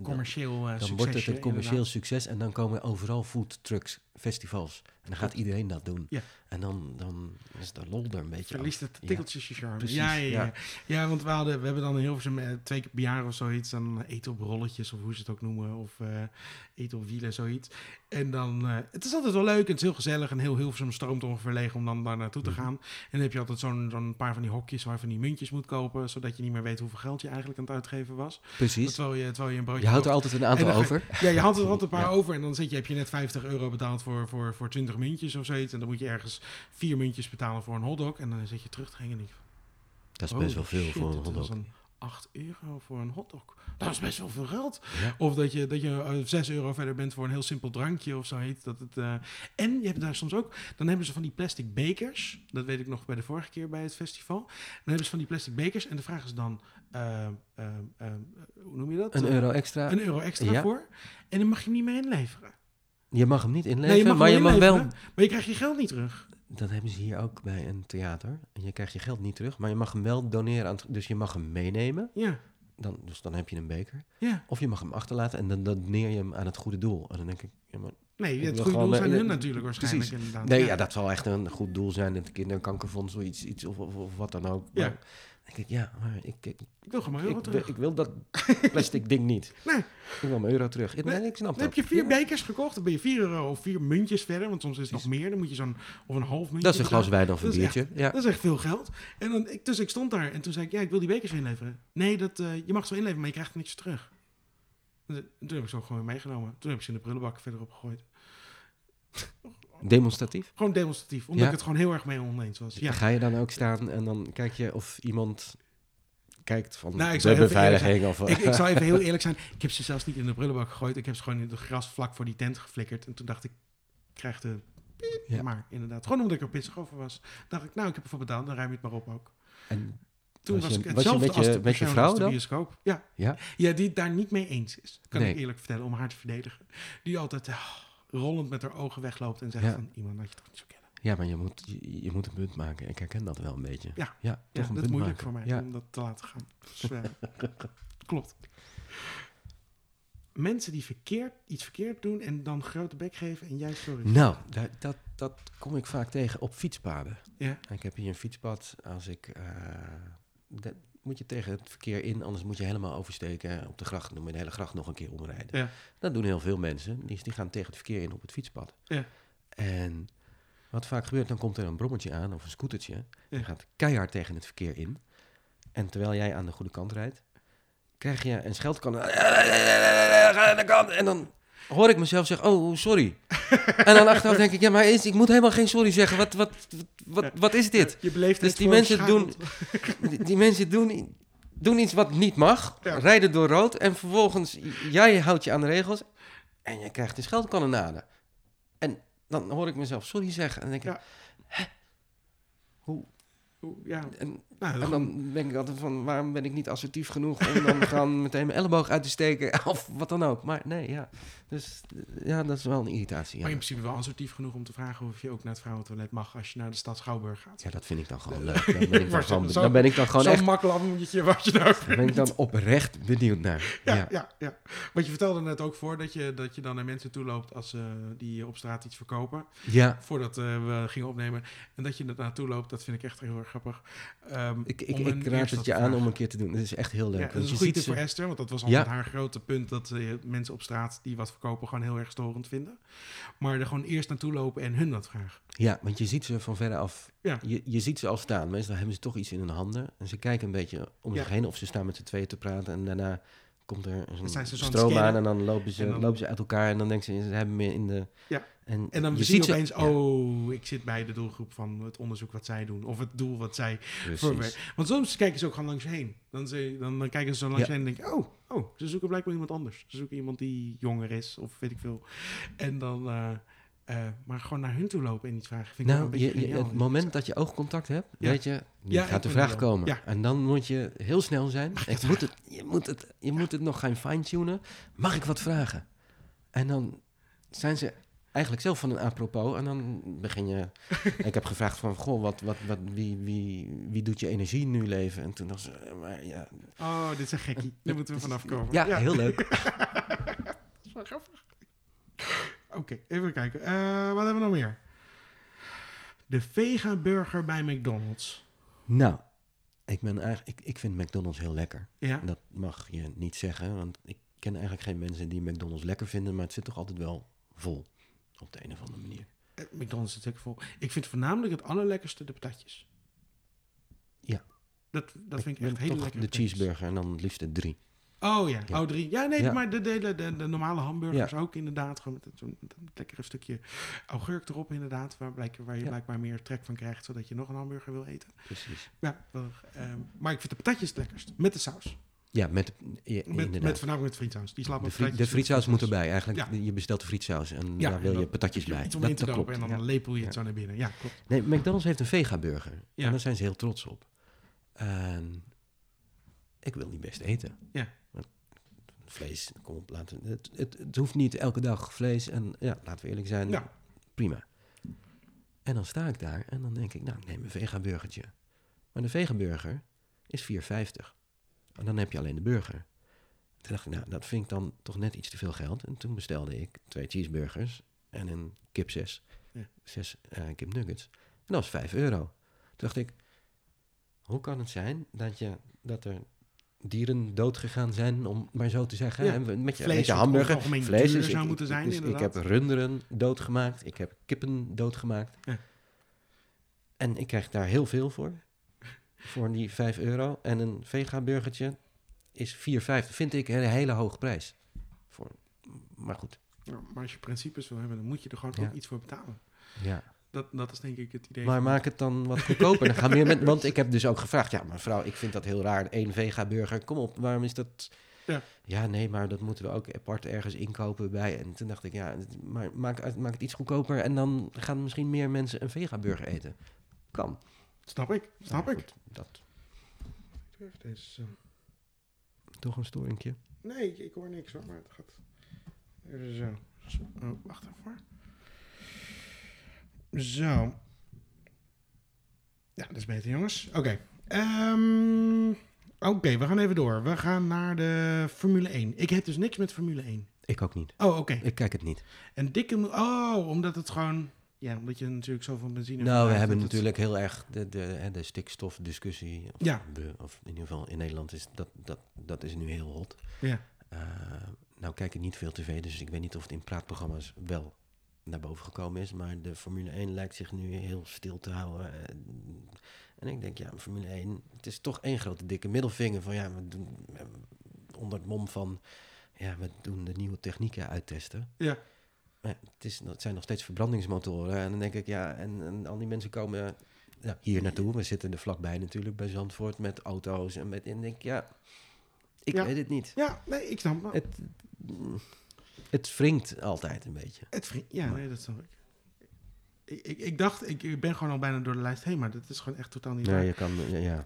S1: Commercieel eh
S2: dan
S1: succesje,
S2: wordt het een commercieel
S1: inderdaad.
S2: succes en dan komen overal food trucks festivals. En dan gaat iedereen dat doen.
S1: Ja.
S2: En dan, dan is de lol er een beetje
S1: Verliest het
S2: Ja.
S1: tikkeltjes je charme.
S2: Precies,
S1: ja, ja, ja.
S2: ja.
S1: ja. want we, hadden, we hebben dan in Hilversum eh, twee keer per jaar of zoiets. Dan eten op rolletjes of hoe ze het ook noemen. Of eh, eten op wielen, zoiets. En dan, eh, het is altijd wel leuk en het is heel gezellig. En heel Hilversum stroomt ongeveer leeg om dan daar naartoe te
S2: Mhm.
S1: gaan. En dan heb je altijd zo'n zo'n paar van die hokjes waar je van die muntjes moet kopen. Zodat je niet meer weet hoeveel geld je eigenlijk aan het uitgeven was.
S2: Precies.
S1: Terwijl je, terwijl je een broodje
S2: Je houdt er altijd een aantal
S1: dan
S2: over.
S1: Ja, je had er altijd een paar
S2: Ja.
S1: over en dan zit je, heb je net 50 euro betaald voor, voor, voor 20 muntjes of zoiets. En dan moet je ergens vier muntjes betalen voor een hotdog. En dan zit je terug te en denk je,
S2: Dat is best wel veel
S1: shit,
S2: voor een
S1: dat
S2: hotdog.
S1: is een 8 euro voor een hotdog. Dat is best wel veel geld.
S2: Ja.
S1: Of dat je, dat je eh, 6 euro verder bent voor een heel simpel drankje of zo heet. Dat het, eh, En je hebt daar soms ook, dan hebben ze van die plastic bekers. Dat weet ik nog bij de vorige keer bij het festival. Dan hebben ze van die plastic bekers en de vraag is dan, eh, eh, eh, hoe noem je dat?
S2: Een
S1: Eh,
S2: euro extra.
S1: Een euro extra
S2: Ja.
S1: voor. En dan mag je hem niet meer inleveren.
S2: Je mag hem niet inleveren,
S1: Nee, je mag
S2: maar je mag wel...
S1: Maar je krijgt je geld niet terug.
S2: dat hebben ze hier ook bij een theater. En je krijgt je geld niet terug, maar je mag hem wel doneren aan het, Dus je mag hem meenemen,
S1: Ja,
S2: dan, dus dan heb je een beker.
S1: ja.
S2: Of je mag hem achterlaten en dan doneer je hem aan het goede doel. En dan denk ik, ja, maar
S1: Nee, het goede doel zijn hun natuurlijk waarschijnlijk
S2: precies.
S1: inderdaad.
S2: Nee, ja, dat zal echt een goed doel zijn. Het kinderkankerfonds, zoiets, iets of, of, of wat dan ook.
S1: Ja.
S2: Denk ik, ja, maar ik, ik,
S1: Ik wil gewoon mijn euro
S2: ik,
S1: terug.
S2: ik wil dat *laughs* plastic ding niet.
S1: Nee.
S2: Ik wil mijn euro terug. Nee,
S1: Nee,
S2: ik snap
S1: Dan heb je vier
S2: Ja.
S1: bekers gekocht, dan ben je vier euro of vier muntjes verder, want soms is het nog meer. Dan moet je zo'n, of een half muntje
S2: Dat is een glas wijn of een
S1: echt-.
S2: Ja.
S1: Dat is echt veel geld. En dan, ik, dus ik stond daar en toen zei ik, ja, ik wil die bekers weer inleveren. Nee, dat, eh, je mag ze wel inleveren, maar je krijgt er niks terug. En toen heb ik ze ook gewoon meegenomen. Toen heb ik ze in de prullenbak verderop gegooid.
S2: Demonstratief.
S1: Gewoon demonstratief, omdat
S2: Ja?
S1: ik het gewoon heel erg mee oneens was. Ja.
S2: Ga je dan ook staan en dan kijk je of iemand kijkt van
S1: Nou, ik
S2: de
S1: zou
S2: beveiliging of...
S1: Ik, ik zal even *laughs* heel eerlijk zijn. Ik heb ze zelfs niet in de prullenbak gegooid. Ik heb ze gewoon in het gras vlak voor die tent geflikkerd. En toen dacht ik, ik krijg de piep.
S2: Ja.
S1: Maar inderdaad, gewoon omdat ik er pissig over was. dacht ik, nou, ik heb ervoor betaald, dan ruim je het maar op ook.
S2: En
S1: Toen
S2: Was
S1: ik
S2: was je
S1: hetzelfde
S2: met
S1: als
S2: je-
S1: de
S2: met je
S1: persoon
S2: vrouw
S1: als de
S2: dan?
S1: bioscoop. Ja.
S2: Ja?
S1: ja, die het daar niet mee eens is. Kan
S2: Nee.
S1: ik eerlijk vertellen, om haar te verdedigen. Die altijd ah, rollend met haar ogen wegloopt en zegt
S2: Ja.
S1: van, iemand dat je toch niet zo kennen.
S2: ja, maar je moet, je, je moet een punt maken. Ik herken dat wel een beetje.
S1: Ja.
S2: ja
S1: Ja,
S2: toch een
S1: dat is moeilijk
S2: maken.
S1: voor mij
S2: Ja.
S1: om dat te laten gaan. Eh, *laughs* klopt. Mensen die verkeerd, iets verkeerd doen en dan grote bek geven en jij sorry.
S2: Nou, daar- dat, dat kom ik vaak tegen op fietspaden.
S1: Ja.
S2: Ik heb hier een fietspad. Als ik, eh, dat moet je tegen het verkeer in, anders moet je helemaal oversteken op de gracht. Moet je de hele gracht nog een keer omrijden.
S1: Ja.
S2: Dat doen heel veel mensen. Die, die gaan tegen het verkeer in op het fietspad.
S1: Ja.
S2: En wat vaak gebeurt, dan komt er een brommetje aan of een scootertje.
S1: Ja.
S2: Die gaat keihard tegen het verkeer in. En terwijl jij aan de goede kant rijdt, krijg je een scheldkan. *laughs* Ga aan de kant. En dan hoor ik mezelf zeggen, oh, sorry. en dan achteraf denk ik, ja, maar is, ik moet helemaal geen sorry zeggen. Wat, wat, wat, wat, wat is dit?
S1: Je beleeft
S2: Dus
S1: het
S2: die mensen
S1: schadend.
S2: Die, die mensen doen, doen iets wat niet mag,
S1: Ja.
S2: rijden door rood en vervolgens jij houdt je aan de regels en je krijgt een scheldkanonade. En dan hoor ik mezelf sorry zeggen en dan denk ik,
S1: Ja.
S2: hè? Hoe?
S1: Ja,
S2: En,
S1: nou,
S2: en dan denk ik altijd van, waarom ben ik niet assertief genoeg om dan *laughs* gewoon meteen mijn elleboog uit te steken *laughs* of wat dan ook. Maar nee, ja. Dus ja, dat is wel een irritatie.
S1: Maar
S2: Ja,
S1: in principe wel assertief genoeg om te vragen of je ook naar het vrouwentoilet mag als je naar de stad Schouwburg gaat.
S2: ja dat vind ik dan gewoon leuk. *laughs* Dan ben ik dan
S1: Maar
S2: gewoon,
S1: zo-
S2: dan ben ik dan gewoon
S1: Zo'n
S2: echt,
S1: makkelammetje wat je nou
S2: dan ben ik dan oprecht benieuwd naar.
S1: Ja,
S2: ja.
S1: ja, ja. Want je vertelde net ook voor dat je, dat je dan naar mensen toe loopt als eh, die op straat iets verkopen.
S2: Ja,
S1: Voordat eh, we gingen opnemen. En dat je er naartoe loopt, dat vind ik echt heel erg grappig. Ehm,
S2: ik, ik, ik raad het je aan om een keer te doen. Dat is echt heel leuk.
S1: Ja, dat is een goede tip voor Esther, want dat was altijd
S2: Ja.
S1: haar grote punt dat mensen op straat die wat verkopen gewoon heel erg storend vinden. Maar er gewoon eerst naartoe lopen en hun dat vragen.
S2: Ja, want je ziet ze van verre af.
S1: Ja.
S2: Je, je ziet ze al staan. Meestal hebben ze toch iets in hun handen. En ze kijken een beetje om zich heen of ze staan met z'n tweeën te praten. En daarna komt er een
S1: het
S2: stroom aan en dan lopen ze,
S1: En dan-
S2: lopen ze uit elkaar. En dan denken ze, ze hebben me in de...
S1: Ja.
S2: En,
S1: En dan
S2: je
S1: zie je opeens,
S2: Ja,
S1: oh, ik zit bij de doelgroep van het onderzoek wat zij doen. Of het doel wat zij voorwerken. Want soms kijken ze ook gewoon langs heen. Dan, ze, dan, dan kijken ze zo langs
S2: Ja.
S1: heen en denken, oh, oh, ze zoeken blijkbaar iemand anders. Ze zoeken iemand die jonger is of weet ik veel. En dan, eh, eh, maar gewoon naar hun toe lopen en iets vragen. Vind ik wel
S2: Nou,
S1: een
S2: je, het moment dat je oogcontact hebt,
S1: Ja.
S2: weet je,
S1: Ja, ik
S2: gaat de vraag komen.
S1: Ja.
S2: En dan moet je heel snel zijn.
S1: Ik
S2: Ik
S1: het
S2: moet het, je moet het, je moet het nog gaan fine-tunen. Mag ik wat vragen? En dan zijn ze eigenlijk zelf van een apropos. En dan begin je... *laughs* ik heb gevraagd van, goh, wat, wat, wat, wie, wie, wie doet je energie nu leven? En toen dacht ze, eh, maar ja...
S1: Oh, dit is een gekkie. *laughs* Daar moeten we vanaf komen.
S2: Ja, heel leuk. *laughs*
S1: Dat is wel grappig. Oké, even kijken. Eh, wat hebben we nog meer? De vega-burger bij McDonald's.
S2: nou, ik, ben eigenlijk, ik, ik vind McDonald's heel lekker.
S1: Ja,
S2: Dat mag je niet zeggen, want ik ken eigenlijk geen mensen die McDonald's lekker vinden, maar het zit toch altijd wel vol. Op de een of andere manier.
S1: eh, McDonald's zit zeker vol. Ik vind voornamelijk het allerlekkerste de patatjes.
S2: Ja.
S1: Dat, dat vind ik echt
S2: toch
S1: lekker.
S2: de cheeseburger en dan het liefst de drie.
S1: Oh ja,
S2: Ja.
S1: oh drie. Ja, nee,
S2: Ja.
S1: maar de, de, de, de normale hamburgers ook inderdaad. Gewoon met, een lekkere stukje augurk erop inderdaad. Waar, blijk, waar je blijkbaar meer trek van krijgt, zodat je nog een hamburger wil eten.
S2: Precies.
S1: Ja, wel, ehm, maar ik vind de patatjes het lekkerst. Met de saus.
S2: Ja, met, ja,
S1: Met, met voornamelijk met frietsaus. Die slaat
S2: de, friet, de frietsaus moet erbij. Eigenlijk,
S1: Ja.
S2: je bestelt de frietsaus en
S1: Ja,
S2: daar wil je patatjes bij.
S1: Iets om
S2: Dat,
S1: in te
S2: dat
S1: dopen
S2: klopt.
S1: en dan lepel je het zo naar binnen. Ja, klopt.
S2: Nee, McDonald's heeft een vega-burger.
S1: Ja.
S2: En daar zijn ze heel trots op. En ik wil die best eten.
S1: Ja.
S2: Want Vlees, kom op, laten, het, het, het hoeft niet elke dag vlees. En ja, laten we eerlijk zijn,
S1: Ja.
S2: prima. En dan sta ik daar en dan denk ik, nou, ik neem een vegaburgertje. Maar de vegaburger is 4,50. En dan heb je alleen de burger. Toen dacht ik, nou, dat vind ik dan toch net iets te veel geld. En toen bestelde ik twee cheeseburgers en een kip 6.
S1: Ja.
S2: Zes eh, kip nuggets. En dat was 5 euro. Toen dacht ik, hoe kan het zijn dat, je, dat er dieren doodgegaan zijn, om maar zo te zeggen.
S1: Ja.
S2: hè, Met je,
S1: Vlees
S2: met je hamburger. Vlees is,
S1: zou
S2: ik-
S1: moeten zijn,
S2: dus ik heb runderen doodgemaakt. Ik heb kippen doodgemaakt.
S1: Ja.
S2: En ik krijg daar heel veel voor. Voor die 5 euro. En een vega-burgertje is 4,50. Vind ik een hele hoge prijs. Voor, maar goed,
S1: Ja, maar als je principes wil hebben, dan moet je er gewoon
S2: Ja.
S1: ook iets voor betalen.
S2: ja.
S1: Dat, dat is denk ik het idee.
S2: Maar
S1: van-
S2: maak het dan wat goedkoper. Dan gaan meer met, want ik heb dus ook gevraagd. Ja, maar vrouw, ik vind dat heel raar. Eén vega-burger, kom op, waarom is dat...
S1: Ja.
S2: ja, nee, maar dat moeten we ook apart ergens inkopen bij. En toen dacht ik, ja, maar maak, maak het iets goedkoper... en dan gaan misschien meer mensen een vega-burger eten. Kan.
S1: Snap ik, snap ik.
S2: goed, dat
S1: Even deze, eh,
S2: toch een storingje.
S1: Nee, ik, ik hoor niks hoor, maar het gaat... Even zo. zo. Oh, wacht even hoor. Zo. Ja, dat is beter jongens. Oké. Ehm, Oké, we gaan even door. We gaan naar de Formule 1. Ik heb dus niks met Formule 1.
S2: Ik ook niet.
S1: Oh, oké.
S2: Ik kijk het niet.
S1: En dikke... Oh, omdat het gewoon... Ja, omdat je natuurlijk zoveel benzine...
S2: Nou, we hebben natuurlijk heel erg de, de, hè, de stikstofdiscussie. Of,
S1: Ja.
S2: de- of in ieder geval in Nederland is dat, dat, dat is nu heel hot.
S1: Ja.
S2: Eh, nou kijk ik niet veel tv, dus ik weet niet of het in praatprogramma's wel naar boven gekomen is. Maar de Formule 1 lijkt zich nu heel stil te houden. Eh, En ik denk, ja, Formule 1, het is toch één grote dikke middelvinger van ja, we doen eh, onder het mom van ja, we doen de nieuwe technieken uittesten.
S1: Ja.
S2: Het, is, het zijn nog steeds verbrandingsmotoren. En dan denk ik, ja, en, en al die mensen komen ja, hier naartoe. We zitten er vlakbij natuurlijk bij Zandvoort met auto's. En, met, en ik denk, ja, ik
S1: Ja.
S2: weet het niet.
S1: Ja, nee, ik snap het.
S2: Het, het wringt altijd een beetje.
S1: Het ja, nee, dat snap ik. Ik, ik, ik dacht, ik, ik ben gewoon al bijna door de lijst heen, maar dat is gewoon echt totaal niet
S2: Ja,
S1: waar.
S2: je kan, ja, ja.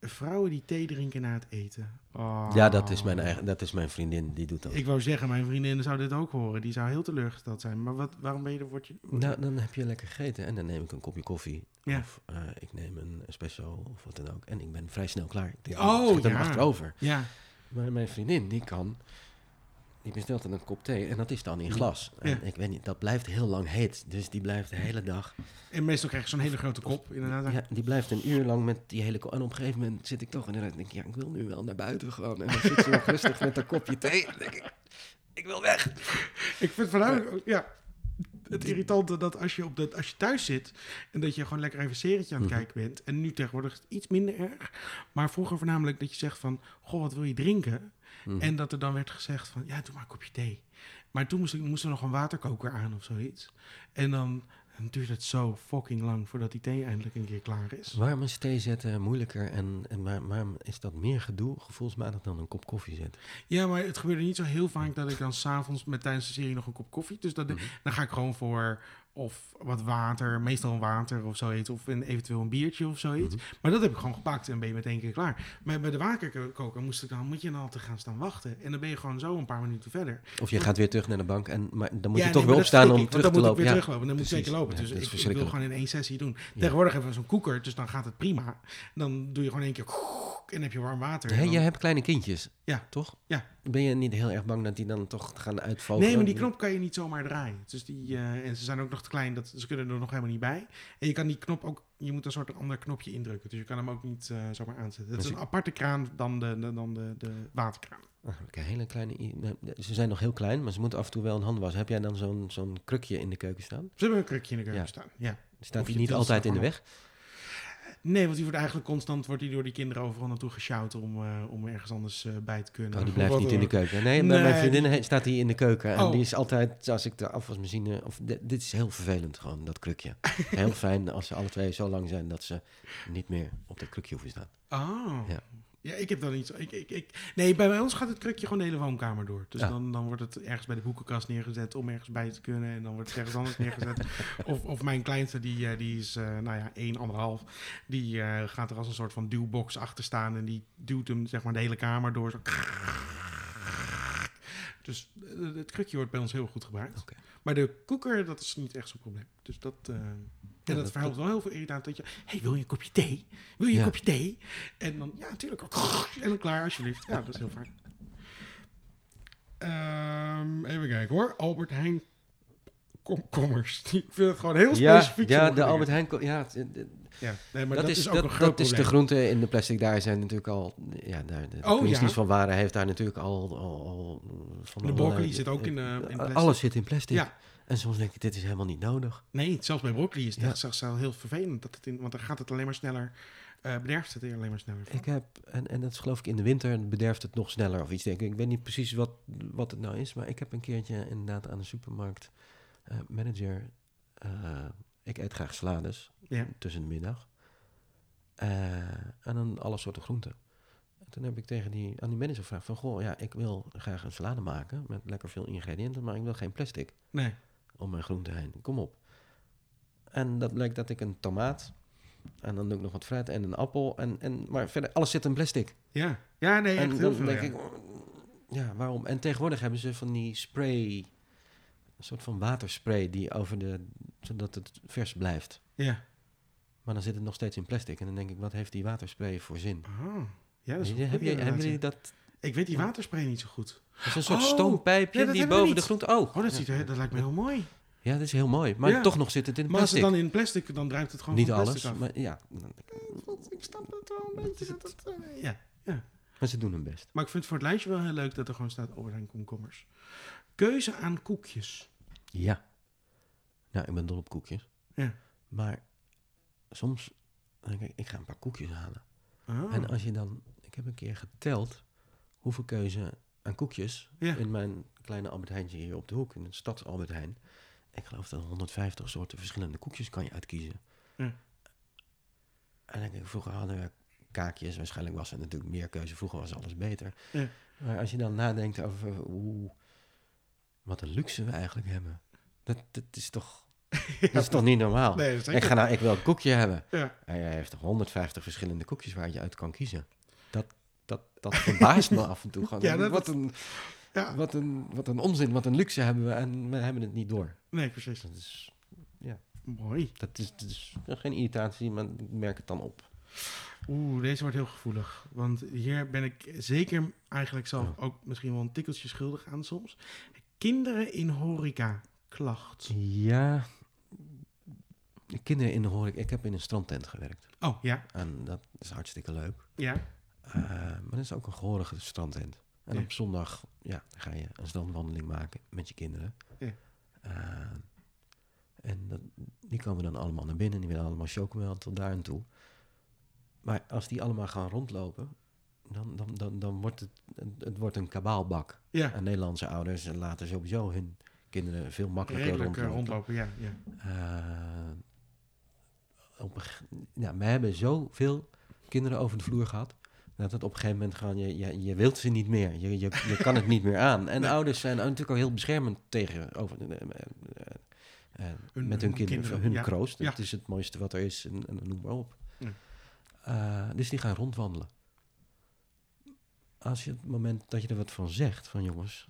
S1: Vrouwen die thee drinken na het eten. Oh.
S2: ja, dat is mijn eigen, dat is mijn vriendin, die doet dat.
S1: Ik wou zeggen, mijn vriendin zou dit ook horen. Die zou heel teleurgesteld zijn. Maar wat, waarom ben je er, word je...
S2: Nou, dan heb je lekker gegeten en dan neem ik een kopje koffie.
S1: Ja.
S2: Of eh, ik neem een espresso of wat dan ook. En ik ben vrij snel klaar. Ik denk,
S1: Oh, ja.
S2: achterover.
S1: Ja,
S2: Maar mijn vriendin, die kan... Die bestelt dan een kop thee en dat is dan in glas. En
S1: Ja.
S2: ik weet niet, dat blijft heel lang heet. Dus die blijft de hele dag...
S1: en meestal krijg je zo'n hele grote kop, inderdaad.
S2: Ja, die blijft een uur lang met die hele kop. En op een gegeven moment zit ik toch inderdaad... denk ik, ja, ik wil nu wel naar buiten gewoon. En dan zit ze nog rustig met een kopje thee. En denk ik, ik wil weg. *laughs*
S1: Ik vind voornamelijk ook, ja, het irritante dat als je, op de, als je thuis zit en dat je gewoon lekker even een serietje aan het
S2: Mhm.
S1: kijken bent. En nu tegenwoordig is het iets minder erg. Maar vroeger voornamelijk dat je zegt van, goh, wat wil je drinken?
S2: Mhm.
S1: En dat er dan werd gezegd van, ja, doe maar een kopje thee. Maar toen moest, ik, moest er nog een waterkoker aan of zoiets. En dan, dan duurt het zo fucking lang voordat die thee eindelijk een keer klaar is.
S2: Waarom is thee zetten moeilijker en, en maar, waarom is dat meer gedoe gevoelsmatig dan een kop koffie zetten?
S1: Ja, maar het gebeurde niet zo heel vaak dat ik dan s'avonds met tijdens de serie nog een kop koffie. Dus dat,
S2: Mhm.
S1: dan ga ik gewoon voor of wat water, meestal een water of zoiets. Of een, eventueel een biertje of zoiets.
S2: Mhm.
S1: Maar dat heb ik gewoon gepakt en ben je meteen keer klaar. Maar bij de waterkoker moest ik dan, moet je dan altijd gaan staan wachten. En dan ben je gewoon zo een paar minuten verder.
S2: Of je gaat weer terug naar de bank en maar dan moet
S1: Ja,
S2: je toch
S1: nee,
S2: weer opstaan om
S1: ik,
S2: terug
S1: dan
S2: te
S1: moet ik
S2: lopen.
S1: weer
S2: Ja,
S1: teruglopen. Dan moet ik zeker lopen.
S2: Ja,
S1: dus ik, ik wil gewoon in één sessie doen. Tegenwoordig hebben we zo'n koeker, dus dan gaat het prima. Dan doe je gewoon één keer en heb je warm water. Dan-
S2: jij hebt kleine kindjes,
S1: Ja.
S2: toch?
S1: Ja.
S2: Ben je niet heel erg bang dat die dan toch gaan uitvogelen?
S1: Nee, maar die knop kan je niet zomaar draaien. Dus die, eh, en ze zijn ook nog te klein, dat, ze kunnen er nog helemaal niet bij. En je kan die knop ook, je moet een soort ander knopje indrukken. Dus je kan hem ook niet eh, zomaar aanzetten. Het is een aparte kraan dan de, de, dan de, de waterkraan.
S2: Ah, oké, hele kleine... nou, Ze zijn nog heel klein, maar ze moeten af en toe wel een hand wassen. Heb jij dan zo'n zo'n krukje in de keuken staan?
S1: Ze hebben een krukje in de keuken
S2: Ja.
S1: staan. Ja.
S2: Staat die
S1: je
S2: niet altijd in de weg?
S1: Nee, want die wordt eigenlijk constant wordt die door die kinderen overal naartoe gesjouwd om, eh, om ergens anders eh, bij te kunnen.
S2: Oh, die blijft niet in de
S1: ook.
S2: keuken. Nee, mijn vriendin staat die in de keuken. En
S1: Oh.
S2: die is altijd, als ik de afwasmachine... Of, di- dit is heel vervelend gewoon, dat krukje. *laughs* heel fijn als ze alle twee zo lang zijn dat ze niet meer op dat krukje hoeven staan.
S1: Oh.
S2: Ja.
S1: Ja. ik heb dat niet zo. Ik, ik, ik, nee, bij ons gaat het krukje gewoon de hele woonkamer door. Dus
S2: Ja.
S1: dan, dan wordt het ergens bij de boekenkast neergezet om ergens bij te kunnen. En dan wordt het ergens anders neergezet. *laughs* Of, of mijn kleinste, die, eh, die is, eh, nou ja, 1,5. Die eh, gaat er als een soort van duwbox achter staan. En die duwt hem, zeg maar, de hele kamer door. Zo. Dus het krukje wordt bij ons heel goed gebruikt. Maar de koeker, dat is niet echt zo'n probleem. Dus dat... En dat,
S2: dat-
S1: verhelpt wel heel veel irritant. Dat je, hey, wil je een kopje thee? Wil je een
S2: Ja.
S1: kopje thee? En dan, ja, natuurlijk. *laughs* En dan klaar, alsjeblieft. Ja, dat is heel vaak. Ehm, even kijken hoor. Albert Heijn komkommers. Ik vind het gewoon heel
S2: Ja,
S1: specifiek.
S2: ja
S1: sommige
S2: de. Albert Heijn... Ja,
S1: Ja, nee, maar
S2: dat,
S1: dat,
S2: is,
S1: ook
S2: dat,
S1: een groot
S2: dat is de groente in de plastic. Daar zijn natuurlijk al... Ja, daar, de,
S1: Oh, ja.
S2: van Waren heeft daar natuurlijk al... al, al van
S1: De broccoli zit ook in, eh, in plastic.
S2: Alles zit in plastic.
S1: Ja.
S2: En soms denk ik, dit is helemaal niet nodig.
S1: Nee, zelfs bij broccoli is het
S2: Ja.
S1: zelfs wel heel vervelend. Dat het in, want dan gaat het alleen maar sneller, eh bederft het alleen maar sneller. van.
S2: Ik heb, en, en dat is geloof ik in de winter, bederft het nog sneller of iets. Denk ik. ik weet niet precies wat, wat het nou is, maar ik heb een keertje inderdaad aan de supermarkt eh, manager. eh, ik eet graag salades
S1: Ja.
S2: tussen de middag. En dan alle soorten groenten. En toen heb ik tegen die, aan die manager gevraagd van... Goh, ja, ik wil graag een salade maken met lekker veel ingrediënten... maar ik wil geen plastic
S1: Nee.
S2: Om mijn groenten heen. Kom op. En dat bleek dat ik een tomaat... en dan doe ik nog wat fruit en een appel... En, en, maar verder, alles zit in plastic.
S1: Ja. Ja, nee, echt
S2: en
S1: heel
S2: dan
S1: veel.
S2: denk
S1: ja.
S2: ik... Ja, waarom? En tegenwoordig hebben ze van die spray... een soort van waterspray die over de... zodat het vers blijft.
S1: Ja.
S2: Maar dan zit het nog steeds in plastic. En dan denk ik, wat heeft die waterspray voor zin?
S1: Ah. Ja, dat is
S2: hebben jullie dat...
S1: Ik weet die waterspray niet zo goed.
S2: Dat is een soort
S1: Oh,
S2: stoompijpje
S1: nee,
S2: die boven de groente... Oh,
S1: Oh, dat,
S2: ja.
S1: ziet er, dat lijkt me heel mooi.
S2: Ja, dat is heel mooi. Maar
S1: Ja.
S2: toch nog zit het in
S1: Maar als het
S2: plastic.
S1: dan in plastic, dan druipt het gewoon
S2: Niet
S1: van
S2: alles,
S1: plastic af.
S2: maar ja.
S1: Ik snap het wel een beetje. Dat het, eh, ja.
S2: Maar ze doen hun best.
S1: Maar ik vind het voor het lijstje wel heel leuk dat er gewoon staat Albert Heijn komkommers. Keuze aan koekjes.
S2: Ja. Nou, ik ben dol op koekjes.
S1: Ja.
S2: Maar soms denk ik, ik ga een paar koekjes halen.
S1: Ah.
S2: En als je dan... Ik heb een keer geteld hoeveel keuze aan koekjes...
S1: Ja.
S2: in mijn kleine Albert Heijntje hier op de hoek... in het stads Albert Heijn. Ik geloof dat 150 soorten verschillende koekjes kan je uitkiezen.
S1: Ja.
S2: En dan denk ik, vroeger hadden we kaakjes. Waarschijnlijk was er natuurlijk meer keuze. Vroeger was alles beter.
S1: Ja.
S2: Maar als je dan nadenkt over hoe... Wat een luxe we eigenlijk hebben. Dat, dat is toch... *laughs* Dat is toch niet normaal?
S1: Nee,
S2: ik, ga nou, ik wil een koekje hebben.
S1: Ja.
S2: En jij heeft toch 150 verschillende koekjes waar je uit kan kiezen. Dat, dat, dat verbaast me af en toe. Gewoon. *laughs*
S1: Ja, dat-
S2: wat, een,
S1: Ja.
S2: wat, een, wat een onzin, wat een luxe hebben we en we hebben het niet door.
S1: Nee, precies.
S2: Dat is,
S1: Mooi.
S2: dat is, dat is geen irritatie, maar ik merk het dan op.
S1: Oeh, deze wordt heel gevoelig. Want hier ben ik zeker eigenlijk zelf
S2: Oh.
S1: ook misschien wel een tikkeltje schuldig aan soms. Kinderen in horeca. Klacht.
S2: Ja, kinderen in de horeca. Ik heb in een strandtent gewerkt.
S1: Oh, ja.
S2: En dat is hartstikke leuk.
S1: Ja.
S2: Uh, maar dat is ook een gehorige strandtent. En
S1: Ja.
S2: op zondag ja, ga je een strandwandeling maken met je kinderen.
S1: Ja.
S2: Uh, en dat, die komen dan allemaal naar binnen. Die willen allemaal chocomel tot daar en toe. Maar als die allemaal gaan rondlopen, dan, dan, dan, dan wordt het, het wordt een kabaalbak.
S1: Ja.
S2: En Nederlandse ouders laten sowieso hun kinderen veel makkelijker
S1: Redelijk eh,
S2: rondlopen.
S1: rondlopen, ja. ja.
S2: Uh, op ja, we hebben zoveel kinderen over de vloer gehad. Dat het op een gegeven moment gewoon, je, je, je wilt ze niet meer. Je, je, je kan het niet meer aan. En *laughs*
S1: Nee.
S2: ouders zijn natuurlijk al heel beschermend tegen, over, eh, eh, eh,
S1: Hun-
S2: met hun
S1: hun
S2: kinderen,
S1: kinderen,
S2: hun
S1: ja.
S2: kroost.
S1: Ja.
S2: Dat is het mooiste wat er is en, en noem maar op.
S1: Ja.
S2: Dus die gaan rondwandelen. Als je het moment dat je er wat van zegt, van jongens,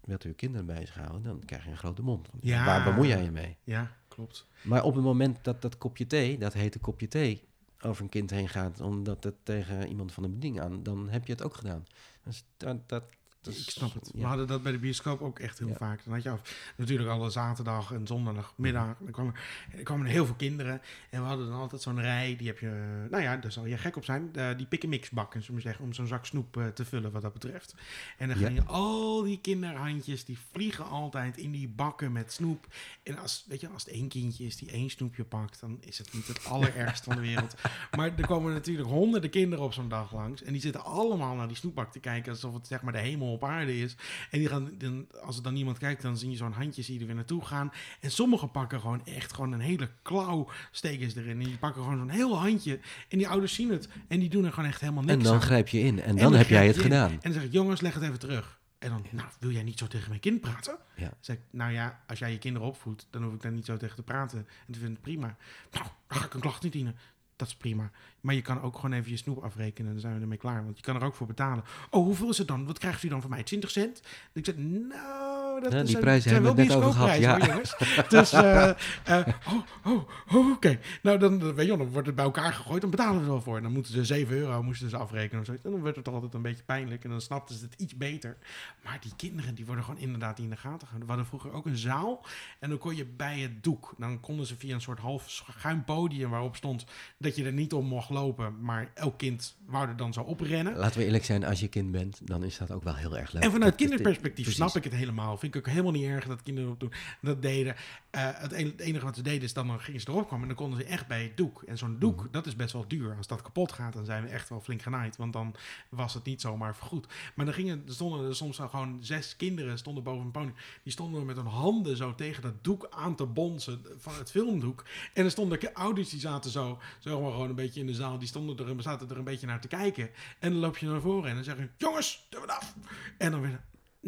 S2: wilt u uw kinderen bezighouden, dan krijg je een grote mond. Waar bemoei jij je mee?
S1: Ja, klopt.
S2: Maar op het moment dat dat kopje thee, dat hete kopje thee, over een kind heen gaat, omdat het tegen iemand van de bediening aan, dan heb je het ook gedaan. Dus dat, dat, is-
S1: ik snap het. We
S2: ja.
S1: hadden dat bij de bioscoop ook echt heel
S2: Ja.
S1: vaak. Dan had je af, natuurlijk alle zaterdag en zondagmiddag. Dan kwamen, er kwamen er heel veel kinderen. En we hadden dan altijd zo'n rij. Die heb je, nou ja, daar zal je gek op zijn. die pick-and-mix bakken, zullen we zeggen. Om zo'n zak snoep eh, te vullen wat dat betreft. En dan
S2: Ja.
S1: gaan je al die kinderhandjes, die vliegen altijd in die bakken met snoep. En als, weet je, als het één kindje is die één snoepje pakt, dan is het niet het *laughs* allerergst van de wereld. Maar er komen natuurlijk honderden kinderen op zo'n dag langs. En die zitten allemaal naar die snoepbak te kijken. Alsof het zeg maar de hemel op aarde is. En die gaan, dan, als er dan niemand kijkt, dan zie je zo'n handje zie je er weer naartoe gaan. En sommigen pakken gewoon echt gewoon een hele klauw steken ze erin. En die pakken gewoon zo'n heel handje. En die ouders zien het. En die doen er gewoon echt helemaal niks
S2: En dan
S1: aan.
S2: grijp je in en
S1: En
S2: dan heb jij het
S1: in.
S2: gedaan.
S1: En dan zeg ik, jongens, leg het even terug. En dan, nou, wil jij niet zo tegen mijn kind praten?
S2: Ja.
S1: Dan zeg ik, nou ja, als jij je kinderen opvoedt, dan hoef ik daar niet zo tegen te praten. En te vinden het prima. Nou, dan ga ik een klacht niet dienen. Dat is prima. Maar je kan ook gewoon even je snoep afrekenen en dan zijn we ermee klaar. Want je kan er ook voor betalen. Oh, hoeveel is het dan? Wat krijgt u dan van mij? 20 cent? En ik zeg, nou, Dat
S2: Ja, die
S1: zijn,
S2: prijzen
S1: zijn
S2: hebben we net over
S1: hoor, jongens. Dus, *laughs* eh, eh, oh, oh, oh oké. Nou, dan, weet je, dan wordt het bij elkaar gegooid, dan betalen we er wel voor. En dan moeten ze 7 euro moesten ze afrekenen of zoiets. En dan werd het altijd een beetje pijnlijk en dan snapten ze het iets beter. Maar die kinderen, die worden gewoon inderdaad in de gaten gehouden. We hadden vroeger ook een zaal en dan kon je bij het doek. Dan konden ze via een soort half schuin podium waarop stond dat je er niet om mocht lopen. Maar elk kind wou er dan zo oprennen.
S2: Laten we eerlijk zijn, als je kind bent, dan is dat ook wel heel erg leuk.
S1: En vanuit kinderperspectief snap ik het helemaal. Vind ik ook helemaal niet erg dat kinderen dat doen. Dat deden. Eh, het, en- het enige wat ze deden is dan, dan gingen ze erop komen en dan konden ze echt bij het doek. En zo'n doek,
S2: Mhm.
S1: dat is best wel duur. Als dat kapot gaat, dan zijn we echt wel flink genaaid. Want dan was het niet zomaar vergoed. Maar dan gingen, er stonden er soms al gewoon zes kinderen stonden boven een podium. Die stonden met hun handen zo tegen dat doek aan te bonzen van het filmdoek. En er stonden ouders die zaten zo, zeg maar gewoon een beetje in de zaal. Die stonden er, zaten er een beetje naar te kijken. En dan loop je naar voren en dan zeg je, jongens, doe het af. En dan weer,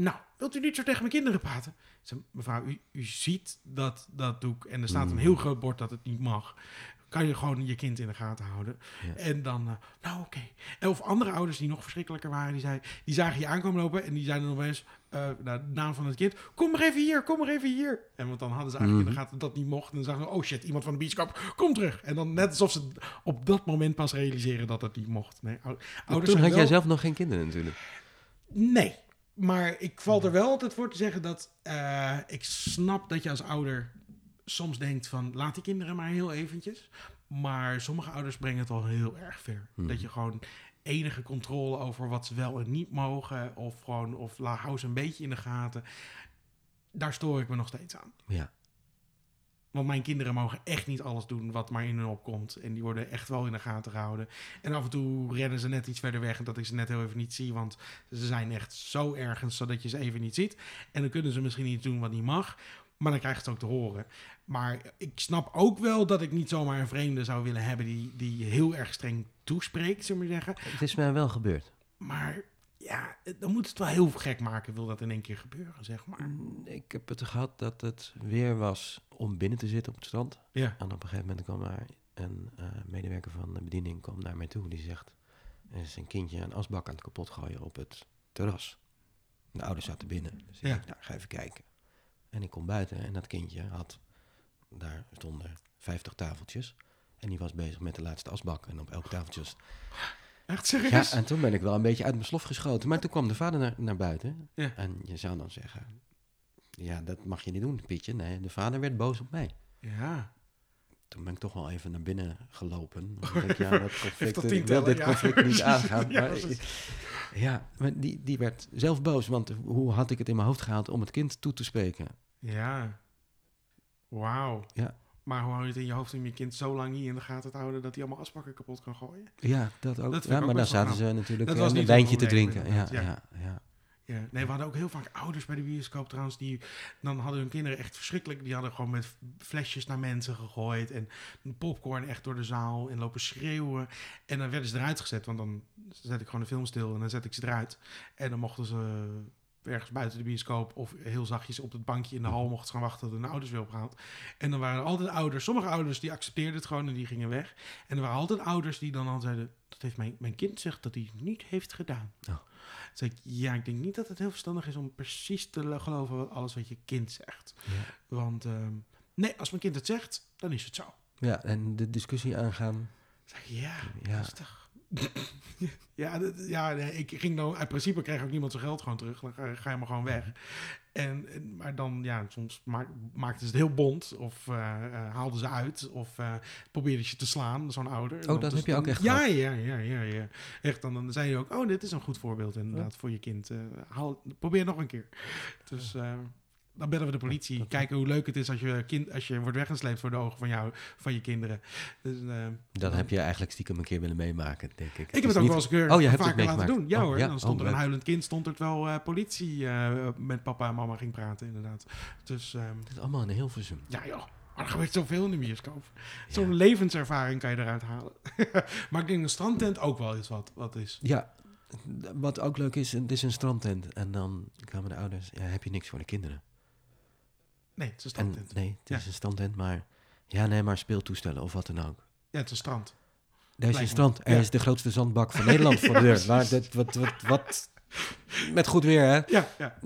S1: nou, wilt u niet zo tegen mijn kinderen praten? Mevrouw, u, u ziet dat, dat doek en er staat een
S2: Mm.
S1: heel groot bord dat het niet mag. Kan je gewoon je kind in de gaten houden.
S2: Ja.
S1: En dan, eh, nou oké. En Of andere ouders die nog verschrikkelijker waren, die, zei, die zagen je aankomen lopen en die zeiden nog eens, eh naar de naam van het kind, kom maar even hier, kom maar even hier. En want dan hadden ze eigenlijk in de
S2: Mhm.
S1: gaten dat niet mocht. En dan zagen ze, oh shit, iemand van de bioscoop, kom terug. En dan net alsof ze op dat moment pas realiseren dat het niet mocht. Nee, ouders
S2: Toen had jij zelf nog geen kinderen natuurlijk.
S1: Nee, maar ik val er wel altijd voor te zeggen dat eh, ik snap dat je als ouder soms denkt van laat die kinderen maar heel eventjes. Maar sommige ouders brengen het al heel erg ver.
S2: Mhm.
S1: Dat je gewoon enige controle over wat ze wel en niet mogen of gewoon of hou ze een beetje in de gaten. Daar stoor ik me nog steeds aan.
S2: Ja.
S1: Want mijn kinderen mogen echt niet alles doen wat maar in hun opkomt. En die worden echt wel in de gaten gehouden. En af en toe rennen ze net iets verder weg. En dat ik ze net heel even niet zie. Want ze zijn echt zo ergens zodat je ze even niet ziet. En dan kunnen ze misschien iets doen wat niet mag. Maar dan krijgen ze het ook te horen. Maar ik snap ook wel dat ik niet zomaar een vreemde zou willen hebben die, die heel erg streng toespreekt, zullen we zeggen.
S2: Het is mij wel gebeurd.
S1: Maar ja, dan moet het wel heel gek maken, wil dat in één keer gebeuren, zeg maar.
S2: Mm, Ik heb het gehad dat het weer was om binnen te zitten op het strand.
S1: Ja,
S2: En op een gegeven moment kwam daar een eh, medewerker van de bediening kwam naar mij toe. Die zegt, er is een kindje een asbak aan het kapot gooien op het terras. De ouders zaten binnen. Dus ik
S1: Ja.
S2: denk, nou, ga even kijken. En ik kom buiten en dat kindje had, daar stonden 50 tafeltjes. En die was bezig met de laatste asbak. En op elk tafeltje
S1: echt
S2: Ja,
S1: serieus?
S2: en toen ben ik wel een beetje uit mijn slof geschoten. Maar toen kwam de vader naar, naar buiten.
S1: Ja.
S2: En je zou dan zeggen... Ja, dat mag je niet doen, Pietje. Nee, de vader werd boos op mij.
S1: Ja.
S2: Toen ben ik toch wel even naar binnen gelopen. *laughs* Ik ja, dat conflict, ik wil dit
S1: ja.
S2: conflict niet *laughs*
S1: Precies.
S2: aangaan.
S1: Ja,
S2: maar, ja, maar die, die werd zelf boos. Want hoe had ik het in mijn hoofd gehaald om het kind toe te spreken?
S1: Ja. Wauw.
S2: Ja.
S1: Maar hoe hou je het in je hoofd om je kind zo lang niet in de gaten te houden dat hij allemaal asbakken kapot kan gooien?
S2: Ja, dat ook.
S1: Dat
S2: ja,
S1: ook
S2: maar dan zaten ze natuurlijk
S1: Dat
S2: eh,
S1: was
S2: een wijntje te drinken. Ja, ja. Ja,
S1: Ja, nee, we hadden ook heel vaak ouders bij de bioscoop trouwens, die dan hadden hun kinderen echt verschrikkelijk. Die hadden gewoon met flesjes naar mensen gegooid en popcorn echt door de zaal en lopen schreeuwen. En dan werden ze eruit gezet, want dan zet ik gewoon de film stil en dan zet ik ze eruit. En dan mochten ze ergens buiten de bioscoop of heel zachtjes op het bankje in de hal mochten ze gaan wachten tot hun ouders weer opgehaald. En dan waren er altijd ouders, sommige ouders die accepteerden het gewoon en die gingen weg. En er waren altijd ouders die dan al zeiden, dat heeft mijn, mijn kind zegt dat hij het niet heeft gedaan.
S2: Oh.
S1: Ik, ja, ik denk niet dat het heel verstandig is om precies te lo- geloven wat alles wat je kind zegt.
S2: Ja.
S1: Want ehm, nee, als mijn kind het zegt, dan is het zo.
S2: ja, en de discussie aangaan.
S1: Zeg ja,
S2: Ja. *laughs*
S1: ja, dat- ja ik ging dan, in principe kreeg ook niemand zijn geld gewoon terug. Dan ga, ga je maar gewoon weg. En, maar dan, ja, soms maak, maakten ze het heel bond. Of eh, eh, haalden ze uit. Of eh probeerden ze te slaan, zo'n ouder.
S2: Oh, dat heb je ook echt
S1: Ja,
S2: gehad?
S1: ja, ja, ja, ja. Echt, dan, dan zei je ook, oh, dit is een goed voorbeeld inderdaad voor je kind. Haal, probeer nog een keer. Dus dan bellen we de politie. Kijken hoe leuk het is als je, kind, als je wordt weggesleept voor de ogen van, jou, van je kinderen. Dus, eh,
S2: Dat heb je eigenlijk stiekem een keer willen meemaken, denk ik.
S1: ik heb het ook
S2: niet-
S1: wel eens een keer
S2: Oh, je hebt
S1: vaker laten doen. Ja
S2: Oh,
S1: hoor,
S2: ja.
S1: dan stond
S2: Oh,
S1: er een
S2: leuk.
S1: huilend kind, stond er terwijl eh, politie eh, met papa en mama ging praten inderdaad. Dus ehm,
S2: Het is allemaal een Hilversum.
S1: ja joh, maar er gebeurt zoveel in de bioscoop. Zo'n levenservaring kan je eruit halen. *laughs* maar ik denk een strandtent ook wel iets wat, wat is.
S2: Ja, wat ook leuk is, het is een strandtent. En dan kwamen de ouders, ja, heb je niks voor de kinderen?
S1: Nee, het is een
S2: En,
S1: strandtent.
S2: nee, het
S1: Ja.
S2: is een strandtent, maar... Ja, nee, maar speeltoestellen of wat dan ook.
S1: Ja, het is een strand.
S2: Daar is een strand. Er
S1: Ja.
S2: is de grootste zandbak van Nederland voor de deur. *laughs* Maar dat, wat, wat, wat... Met goed weer, hè?
S1: Ja, ja.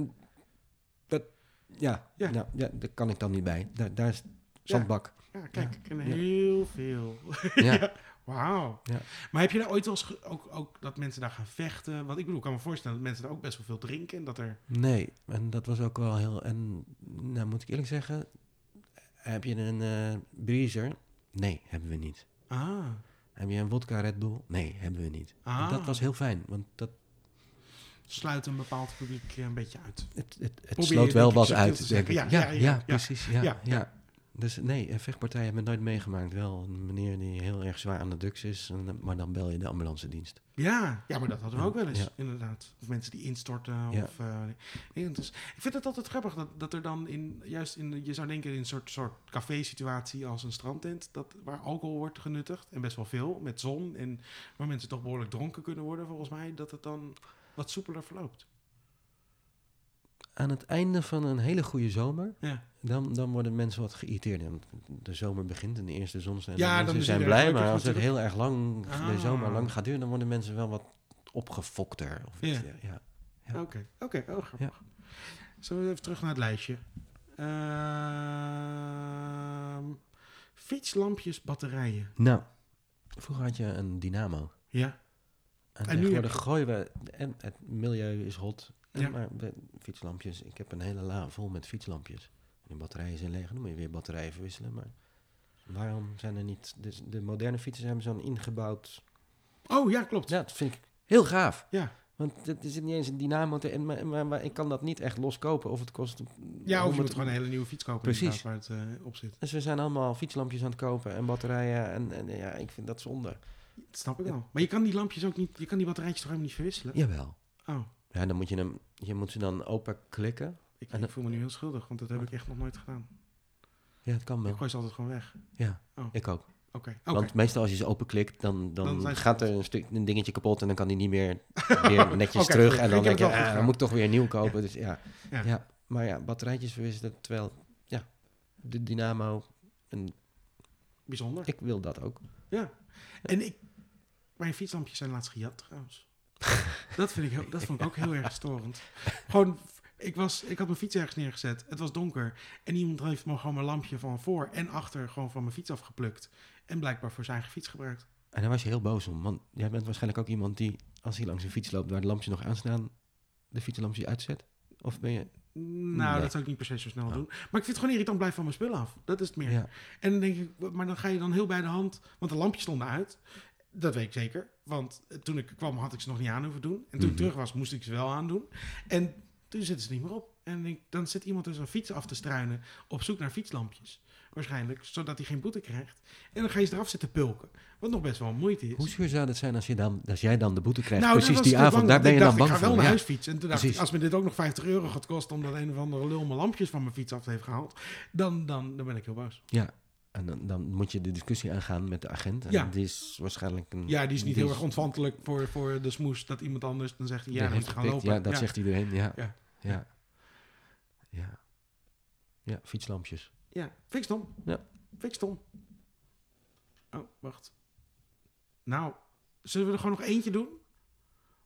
S2: Ja,
S1: Ja.
S2: Nou, ja, daar kan ik dan niet bij. Daar, daar is zandbak.
S1: Ja, kijk, ik ken
S2: Ja.
S1: heel veel.
S2: Ja. *laughs*
S1: Wauw.
S2: Ja.
S1: Maar heb je daar ooit wel eens ook, ook dat mensen daar gaan vechten? Want ik bedoel, ik kan me voorstellen dat mensen daar ook best wel veel drinken. En dat er...
S2: Nee, en dat was ook wel heel... En nou moet ik eerlijk zeggen, heb je een eh breezer? Nee, hebben we niet.
S1: Ah,
S2: Heb je een vodka Red Bull? Nee, hebben we niet. En
S1: Ah.
S2: dat was heel fijn, want dat,
S1: sluit een bepaald publiek een beetje uit.
S2: het, het, het sloot wel wat uit, denk ik. Ja,
S1: Ja,
S2: ja,
S1: ja,
S2: precies. Ja,
S1: ja.
S2: Dus nee, een vechtpartij hebben we nooit meegemaakt. Wel een meneer die heel erg zwaar aan de drugs is, en, dan- maar dan bel je de ambulance dienst.
S1: Ja, ja, maar dat hadden we ook wel eens,
S2: Ja.
S1: inderdaad. Of mensen die instorten.
S2: Ja.
S1: Of, eh, nee, is- ik vind het altijd grappig dat, dat er dan in, juist in, je zou denken in een soort, soort café-situatie als een strandtent, dat, waar alcohol wordt genuttigd, en best wel veel, met zon, en waar mensen toch behoorlijk dronken kunnen worden, volgens mij, dat het dan wat soepeler verloopt.
S2: Aan het einde van een hele goede zomer,
S1: Ja,
S2: dan, dan worden mensen wat geïrriteerd. En De zomer begint en de eerste zon zijn.
S1: Ja,
S2: mensen zijn blij, maar als het heel erg lang, de
S1: Ah.
S2: zomer lang gaat duren, dan worden mensen wel wat opgefokter. Of iets,
S1: Ja. oké, oké, oh grappig. Zullen we even terug naar het lijstje? Ehm, fietslampjes, batterijen.
S2: Nou, vroeger had je een dynamo.
S1: Ja,
S2: En,
S1: En nu
S2: gooien we... En het milieu is hot. En
S1: Ja.
S2: Maar fietslampjes... Ik heb een hele la vol met fietslampjes. De batterijen zijn leeg. Dan moet je weer batterijen verwisselen. Maar waarom zijn er niet... Dus de moderne fietsen hebben zo'n ingebouwd...
S1: oh ja, klopt.
S2: Ja, dat vind ik heel gaaf.
S1: Ja.
S2: Want er zit niet eens een dynamo te... En, maar, maar, maar ik kan dat niet echt loskopen. Of het kost...
S1: Ja, of je
S2: 100
S1: moet gewoon een hele nieuwe fiets kopen
S2: Precies.
S1: waar het eh, op zit.
S2: Dus we zijn allemaal fietslampjes aan het kopen. En batterijen. En, en ja, ik vind dat zonde.
S1: Dat snap ik wel. Maar je kan die lampjes ook niet, je kan die batterijtjes toch helemaal niet verwisselen?
S2: Jawel.
S1: Oh,
S2: Ja, dan moet je hem... Je moet ze dan open klikken.
S1: ik,
S2: En
S1: ik voel me nu heel schuldig, want dat heb ik echt nog nooit gedaan.
S2: Ja, het kan wel.
S1: Ik gooi ze altijd gewoon weg.
S2: Ja,
S1: Oh.
S2: ik ook.
S1: Oké.
S2: Want meestal als je ze openklikt, dan, dan,
S1: Dan
S2: gaat er een, stuk, een dingetje kapot en dan kan die niet meer *laughs* weer netjes terug. En dan denk je, ah, dan moet ik toch weer nieuw kopen. Dus ja.
S1: Ja.
S2: Ja. maar ja, batterijtjes verwisselen, terwijl, ja, de dynamo, en
S1: Bijzonder.
S2: ik wil dat ook.
S1: Ja. En ik, mijn fietslampjes zijn laatst gejat trouwens. *laughs* dat, vind ik heel, dat vond ik ook heel erg storend. Gewoon, ik, was, ik had mijn fiets ergens neergezet. Het was donker. En iemand heeft me gewoon mijn lampje van voor en achter gewoon van mijn fiets afgeplukt. En blijkbaar voor zijn eigen fiets gebruikt.
S2: En daar was je heel boos om, want jij bent waarschijnlijk ook iemand die, als hij langs een fiets loopt waar de lampjes nog aanstaan, de fietslampjes uitzet. Of ben je...
S1: Nou,
S2: Nee.
S1: dat zou ik niet per se zo snel
S2: Ja.
S1: doen. Maar ik vind het gewoon irritant, blijf van mijn spullen af. Dat is het meer.
S2: Ja,
S1: En dan denk ik, maar dan ga je dan heel bij de hand, want de lampjes stonden uit. Dat weet ik zeker, want toen ik kwam had ik ze nog niet aan hoeven doen. En toen ik
S2: Mhm.
S1: terug was, moest ik ze wel aandoen. En toen zitten ze niet meer op. En dan denk ik, dan zit iemand dus een fiets af te struinen op zoek naar fietslampjes. Waarschijnlijk, zodat hij geen boete krijgt. En dan ga je ze eraf zitten pulken. Wat nog best wel moeite is.
S2: hoe zuur zou het zijn als, je dan, als jij dan de boete krijgt?
S1: Nou,
S2: Precies die avond, daar ben je dan bang
S1: ik ga wel
S2: voor.
S1: naar
S2: Ja.
S1: huis fietsen. En toen dacht
S2: Precies.
S1: ik, als me dit ook nog 50 euro gaat kosten... omdat een of andere lul mijn lampjes van mijn fiets af heeft gehaald... dan, dan, dan ben ik heel boos.
S2: Ja, en dan, dan moet je de discussie aangaan met de agent. En
S1: Ja.
S2: die is waarschijnlijk een...
S1: Ja, die is niet heel
S2: is-
S1: erg ontvantelijk voor, voor de smoes dat iemand anders dan zegt ja, moet je gaan lopen.
S2: Ja, dat zegt iedereen. Ja.
S1: Ja.
S2: Ja. Ja. Ja. Fietslampjes.
S1: Ja, fix stom.
S2: Ja.
S1: Fix stom. Oh, wacht. Nou, zullen we er gewoon nog eentje doen?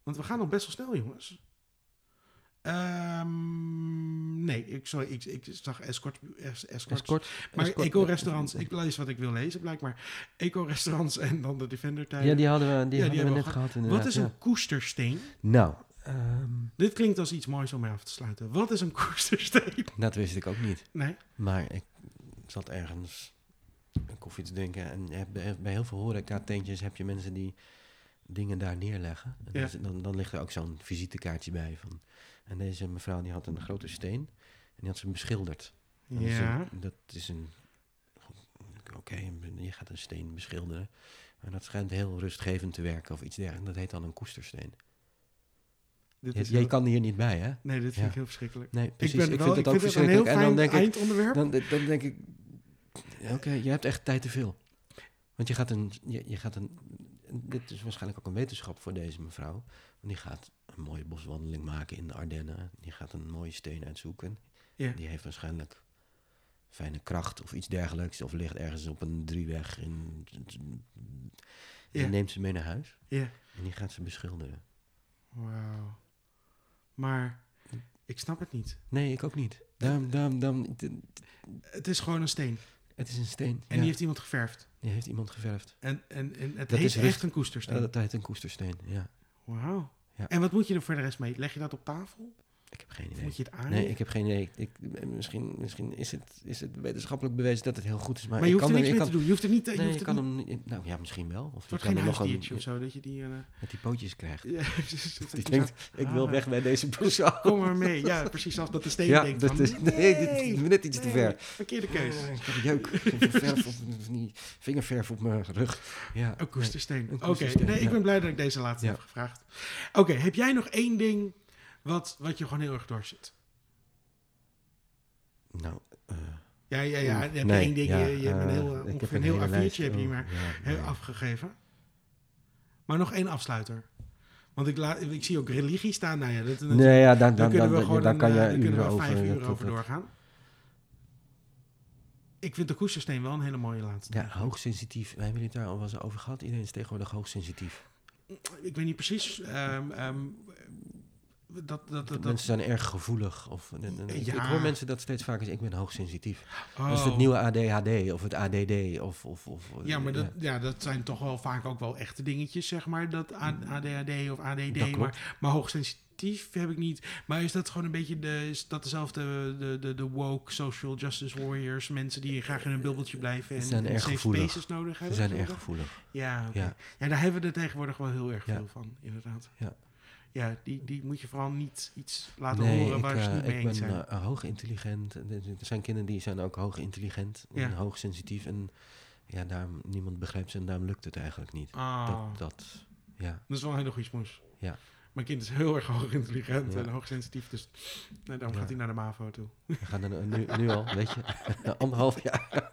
S1: Want we gaan nog best wel snel, jongens. Ehm, nee, ik, sorry, ik, ik zag escort, es, escorts.
S2: Escort.
S1: maar eco-restaurants, ik lees wat ik wil lezen, blijkbaar. Eco-restaurants en dan de Defender-tijd.
S2: Ja, die hadden we, die
S1: Ja, die
S2: we net gehad
S1: wat is
S2: ja.
S1: een koestersteen?
S2: Nou, ehm,
S1: Dit klinkt als iets moois om mee af te sluiten. Wat is een koestersteen? *laughs*
S2: dat wist ik ook niet.
S1: Nee?
S2: Maar ik zat ergens een koffie te drinken. En bij heel veel horeca-tentjes heb je mensen die dingen daar neerleggen. En
S1: Ja.
S2: dan dan, ligt er ook zo'n visitekaartje bij. Van. En deze mevrouw die had een grote steen. En die had ze beschilderd. Dat is
S1: Ja.
S2: een- dat is een. Oké, je gaat een steen beschilderen. Maar dat schijnt heel rustgevend te werken of iets dergelijks. Dat heet dan een koestersteen.
S1: Dit
S2: Je,
S1: heel-
S2: kan hier niet bij, hè?
S1: Nee, dit vind
S2: Ja.
S1: ik heel verschrikkelijk.
S2: Nee, precies.
S1: ik, ben
S2: ik
S1: wel,
S2: vind het ook verschrikkelijk. En dan denk ik,
S1: eindonderwerp.
S2: dan, dan denk ik, oké, je hebt echt tijd te veel. Want je gaat een, je, je gaat een, dit is waarschijnlijk ook een wetenschap voor deze mevrouw. Want die gaat een mooie boswandeling maken in de Ardennen. Die gaat een mooie steen uitzoeken.
S1: Ja.
S2: Die heeft waarschijnlijk fijne kracht of iets dergelijks. Of ligt ergens op een drieweg. In, die
S1: Ja.
S2: neemt ze mee naar huis
S1: Ja.
S2: en die gaat ze beschilderen.
S1: Wauw. Maar Ik snap het niet.
S2: Nee, ik ook niet. Daarom, daarom, daarom, d-
S1: Het is gewoon een steen.
S2: het is een steen.
S1: En
S2: ja.
S1: die heeft iemand geverfd.
S2: Die heeft iemand geverfd.
S1: En, en, en het
S2: Dat
S1: heet
S2: is
S1: echt een koestersteen.
S2: Dat heet een koestersteen, ja.
S1: Wauw.
S2: Ja.
S1: En wat moet je er voor de rest mee? Leg je dat op tafel?
S2: Ik heb geen idee.
S1: moet je het aan?
S2: Nee, ik heb geen idee. Ik, misschien misschien is, het, is het wetenschappelijk bewezen dat het heel goed is. Maar,
S1: maar je
S2: ik
S1: hoeft er
S2: kan
S1: niks
S2: ik
S1: mee
S2: kan,
S1: te doen. Je hoeft er niet... Je
S2: Nee,
S1: hoeft er
S2: kan hem... niet- Nou ja, misschien wel. Of
S1: Het
S2: je kan
S1: geen
S2: er nog een,
S1: of zo, dat je die... eh,
S2: Dat die pootjes krijgt. *laughs*
S1: ja,
S2: Die *laughs*
S1: die
S2: denkt, ik wil
S1: Ah.
S2: weg bij deze persoon.
S1: Kom maar mee. Ja, precies als dat de steen
S2: Ja,
S1: denkt
S2: dat
S1: van,
S2: is, nee, dit is net iets te ver.
S1: Verkeerde keus.
S2: Eh, Ik heb jeuk. Verf op, vingerverf op mijn rug. Ja,
S1: Een koestersteen.
S2: een
S1: Oké, nee, ik ben blij dat ik deze laatste heb gevraagd. Oké, heb jij nog één ding wat, wat je gewoon heel erg doorzit?
S2: Nou, eh,
S1: Ja, ja, ja. Heb je
S2: nee,
S1: één ding,
S2: ja,
S1: je, je hebt een
S2: eh,
S1: heel,
S2: ik
S1: ongeveer
S2: heb
S1: een heel
S2: hele
S1: A4'tje
S2: lijst.
S1: heb je
S2: Oh,
S1: maar
S2: ja,
S1: heel
S2: nee.
S1: afgegeven. Maar nog één afsluiter. Want ik, laat, ik zie ook religie staan. Nou ja, dat, dat-
S2: Nee, ja, dan,
S1: daar
S2: dan,
S1: kunnen we
S2: dan,
S1: gewoon
S2: kan
S1: eh, kunnen we
S2: over...
S1: vijf uur over doorgaan. Ik vind de koestersteen wel een hele mooie laatste.
S2: Ja, hoogsensitief. We hebben het daar al wel eens over gehad. Iedereen is tegenwoordig hoogsensitief.
S1: Ik weet niet precies. ehm, ehm, dat, dat, dat, dat,
S2: Mensen zijn erg gevoelig. Of, en- en- ik,
S1: Ja.
S2: ik hoor mensen dat steeds vaker zeggen, ik ben hoogsensitief.
S1: oh.
S2: Dat is het nieuwe ADHD of het ADD. Of, of, of,
S1: Ja, maar dat, ja. dat zijn toch wel vaak ook wel echte dingetjes, zeg maar. Dat ADHD of ADD.
S2: Mm. Dat klopt.
S1: Maar, maar hoogsensitief heb ik niet. Maar is dat gewoon een beetje de, is dat dezelfde, de, de, de woke social justice warriors? Mensen die graag in een bubbeltje blijven en,
S2: Ze zijn
S1: en safe
S2: gevoelig.
S1: spaces nodig
S2: Ze
S1: hebben?
S2: zijn
S1: zeg
S2: erg gevoelig.
S1: Ja.
S2: Ja.
S1: ja, daar hebben we er tegenwoordig wel heel erg
S2: Ja.
S1: veel van, inderdaad.
S2: Ja.
S1: Ja, die, die moet je vooral niet iets laten
S2: nee,
S1: horen
S2: ik,
S1: waar ze het
S2: eh,
S1: niet mee
S2: ik
S1: eens
S2: ben
S1: zijn.
S2: eh, hoog intelligent. En Er zijn kinderen die zijn ook hoog intelligent en hoog sensitief. En ja, daarom, niemand begrijpt ze en daarom lukt het eigenlijk niet.
S1: Ah,
S2: Dat, dat, ja.
S1: dat is wel een hele goede smoes.
S2: Ja.
S1: Mijn kind is heel erg hoog intelligent
S2: Ja.
S1: en hoogsensitief, dus nee, daarom
S2: Ja.
S1: gaat hij naar de MAVO toe.
S2: We gaan er nu, nu al, weet je. Anderhalf jaar. *laughs*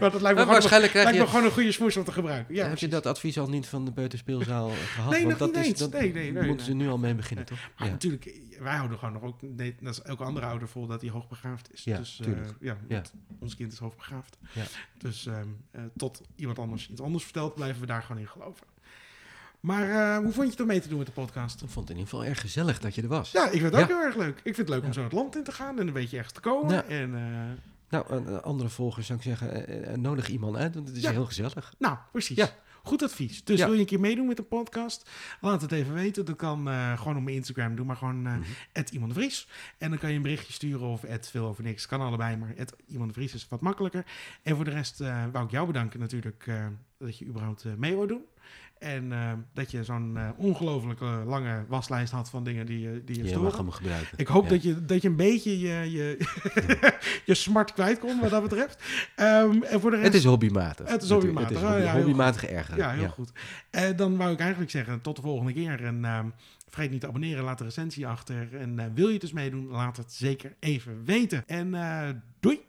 S1: Maar dat lijkt me, gewoon,
S2: waarschijnlijk krijg
S1: lijkt me gewoon een goede smoes om te gebruiken. Ja,
S2: heb je dat advies al niet van de peuterspeelzaal gehad?
S1: Nee,
S2: Want
S1: nog
S2: dat
S1: niet
S2: is,
S1: eens.
S2: dat
S1: Nee, nee, nee,
S2: moeten ze nu al mee beginnen, toch?
S1: Maar
S2: Ja.
S1: natuurlijk, wij houden gewoon nog ook, nee, dat is elke andere ouder vol dat hij hoogbegaafd is.
S2: Ja,
S1: dus, eh,
S2: tuurlijk.
S1: ja, ons kind is hoogbegaafd.
S2: Ja.
S1: Dus ehm, eh, tot iemand anders iets anders vertelt, blijven we daar gewoon in geloven. Maar eh, hoe vond je het om mee te doen met de podcast?
S2: Ik vond het in ieder geval erg gezellig dat je er was.
S1: Ja, ik vind het ook
S2: Ja.
S1: heel erg leuk. Ik vind het leuk om
S2: Ja.
S1: zo het land in te gaan en een beetje ergens te komen.
S2: Ja.
S1: En, eh,
S2: Nou, een andere volger zou ik zeggen, eh, nodig iemand uit, want het is heel gezellig.
S1: nou, precies.
S2: Ja.
S1: Goed advies. Dus wil je een keer meedoen met de podcast? Laat het even weten. Dat kan gewoon op mijn Instagram. Doe maar gewoon iemand Vries. En dan kan je een berichtje sturen of veel over niks. Kan allebei, maar iemand de Vries is wat makkelijker. En voor de rest wou ik jou bedanken natuurlijk dat je überhaupt mee wou doen. En eh, dat je zo'n eh ongelooflijk lange waslijst had van dingen die, je die je
S2: mag hem gebruiken.
S1: Ik hoop
S2: Ja.
S1: dat, je, dat je een beetje je, je, *laughs* je smart kwijt kon wat dat betreft. Ehm, en voor de rest...
S2: Het is hobbymatig.
S1: Het is hobbymatig.
S2: Het is hobby-
S1: ja, heel
S2: hobbymatig erger.
S1: Ja, heel goed. Eh, dan wou ik eigenlijk zeggen, tot de volgende keer. En ehm, vergeet niet te abonneren, laat de recensie achter. En eh, wil je dus meedoen, laat het zeker even weten. En doei!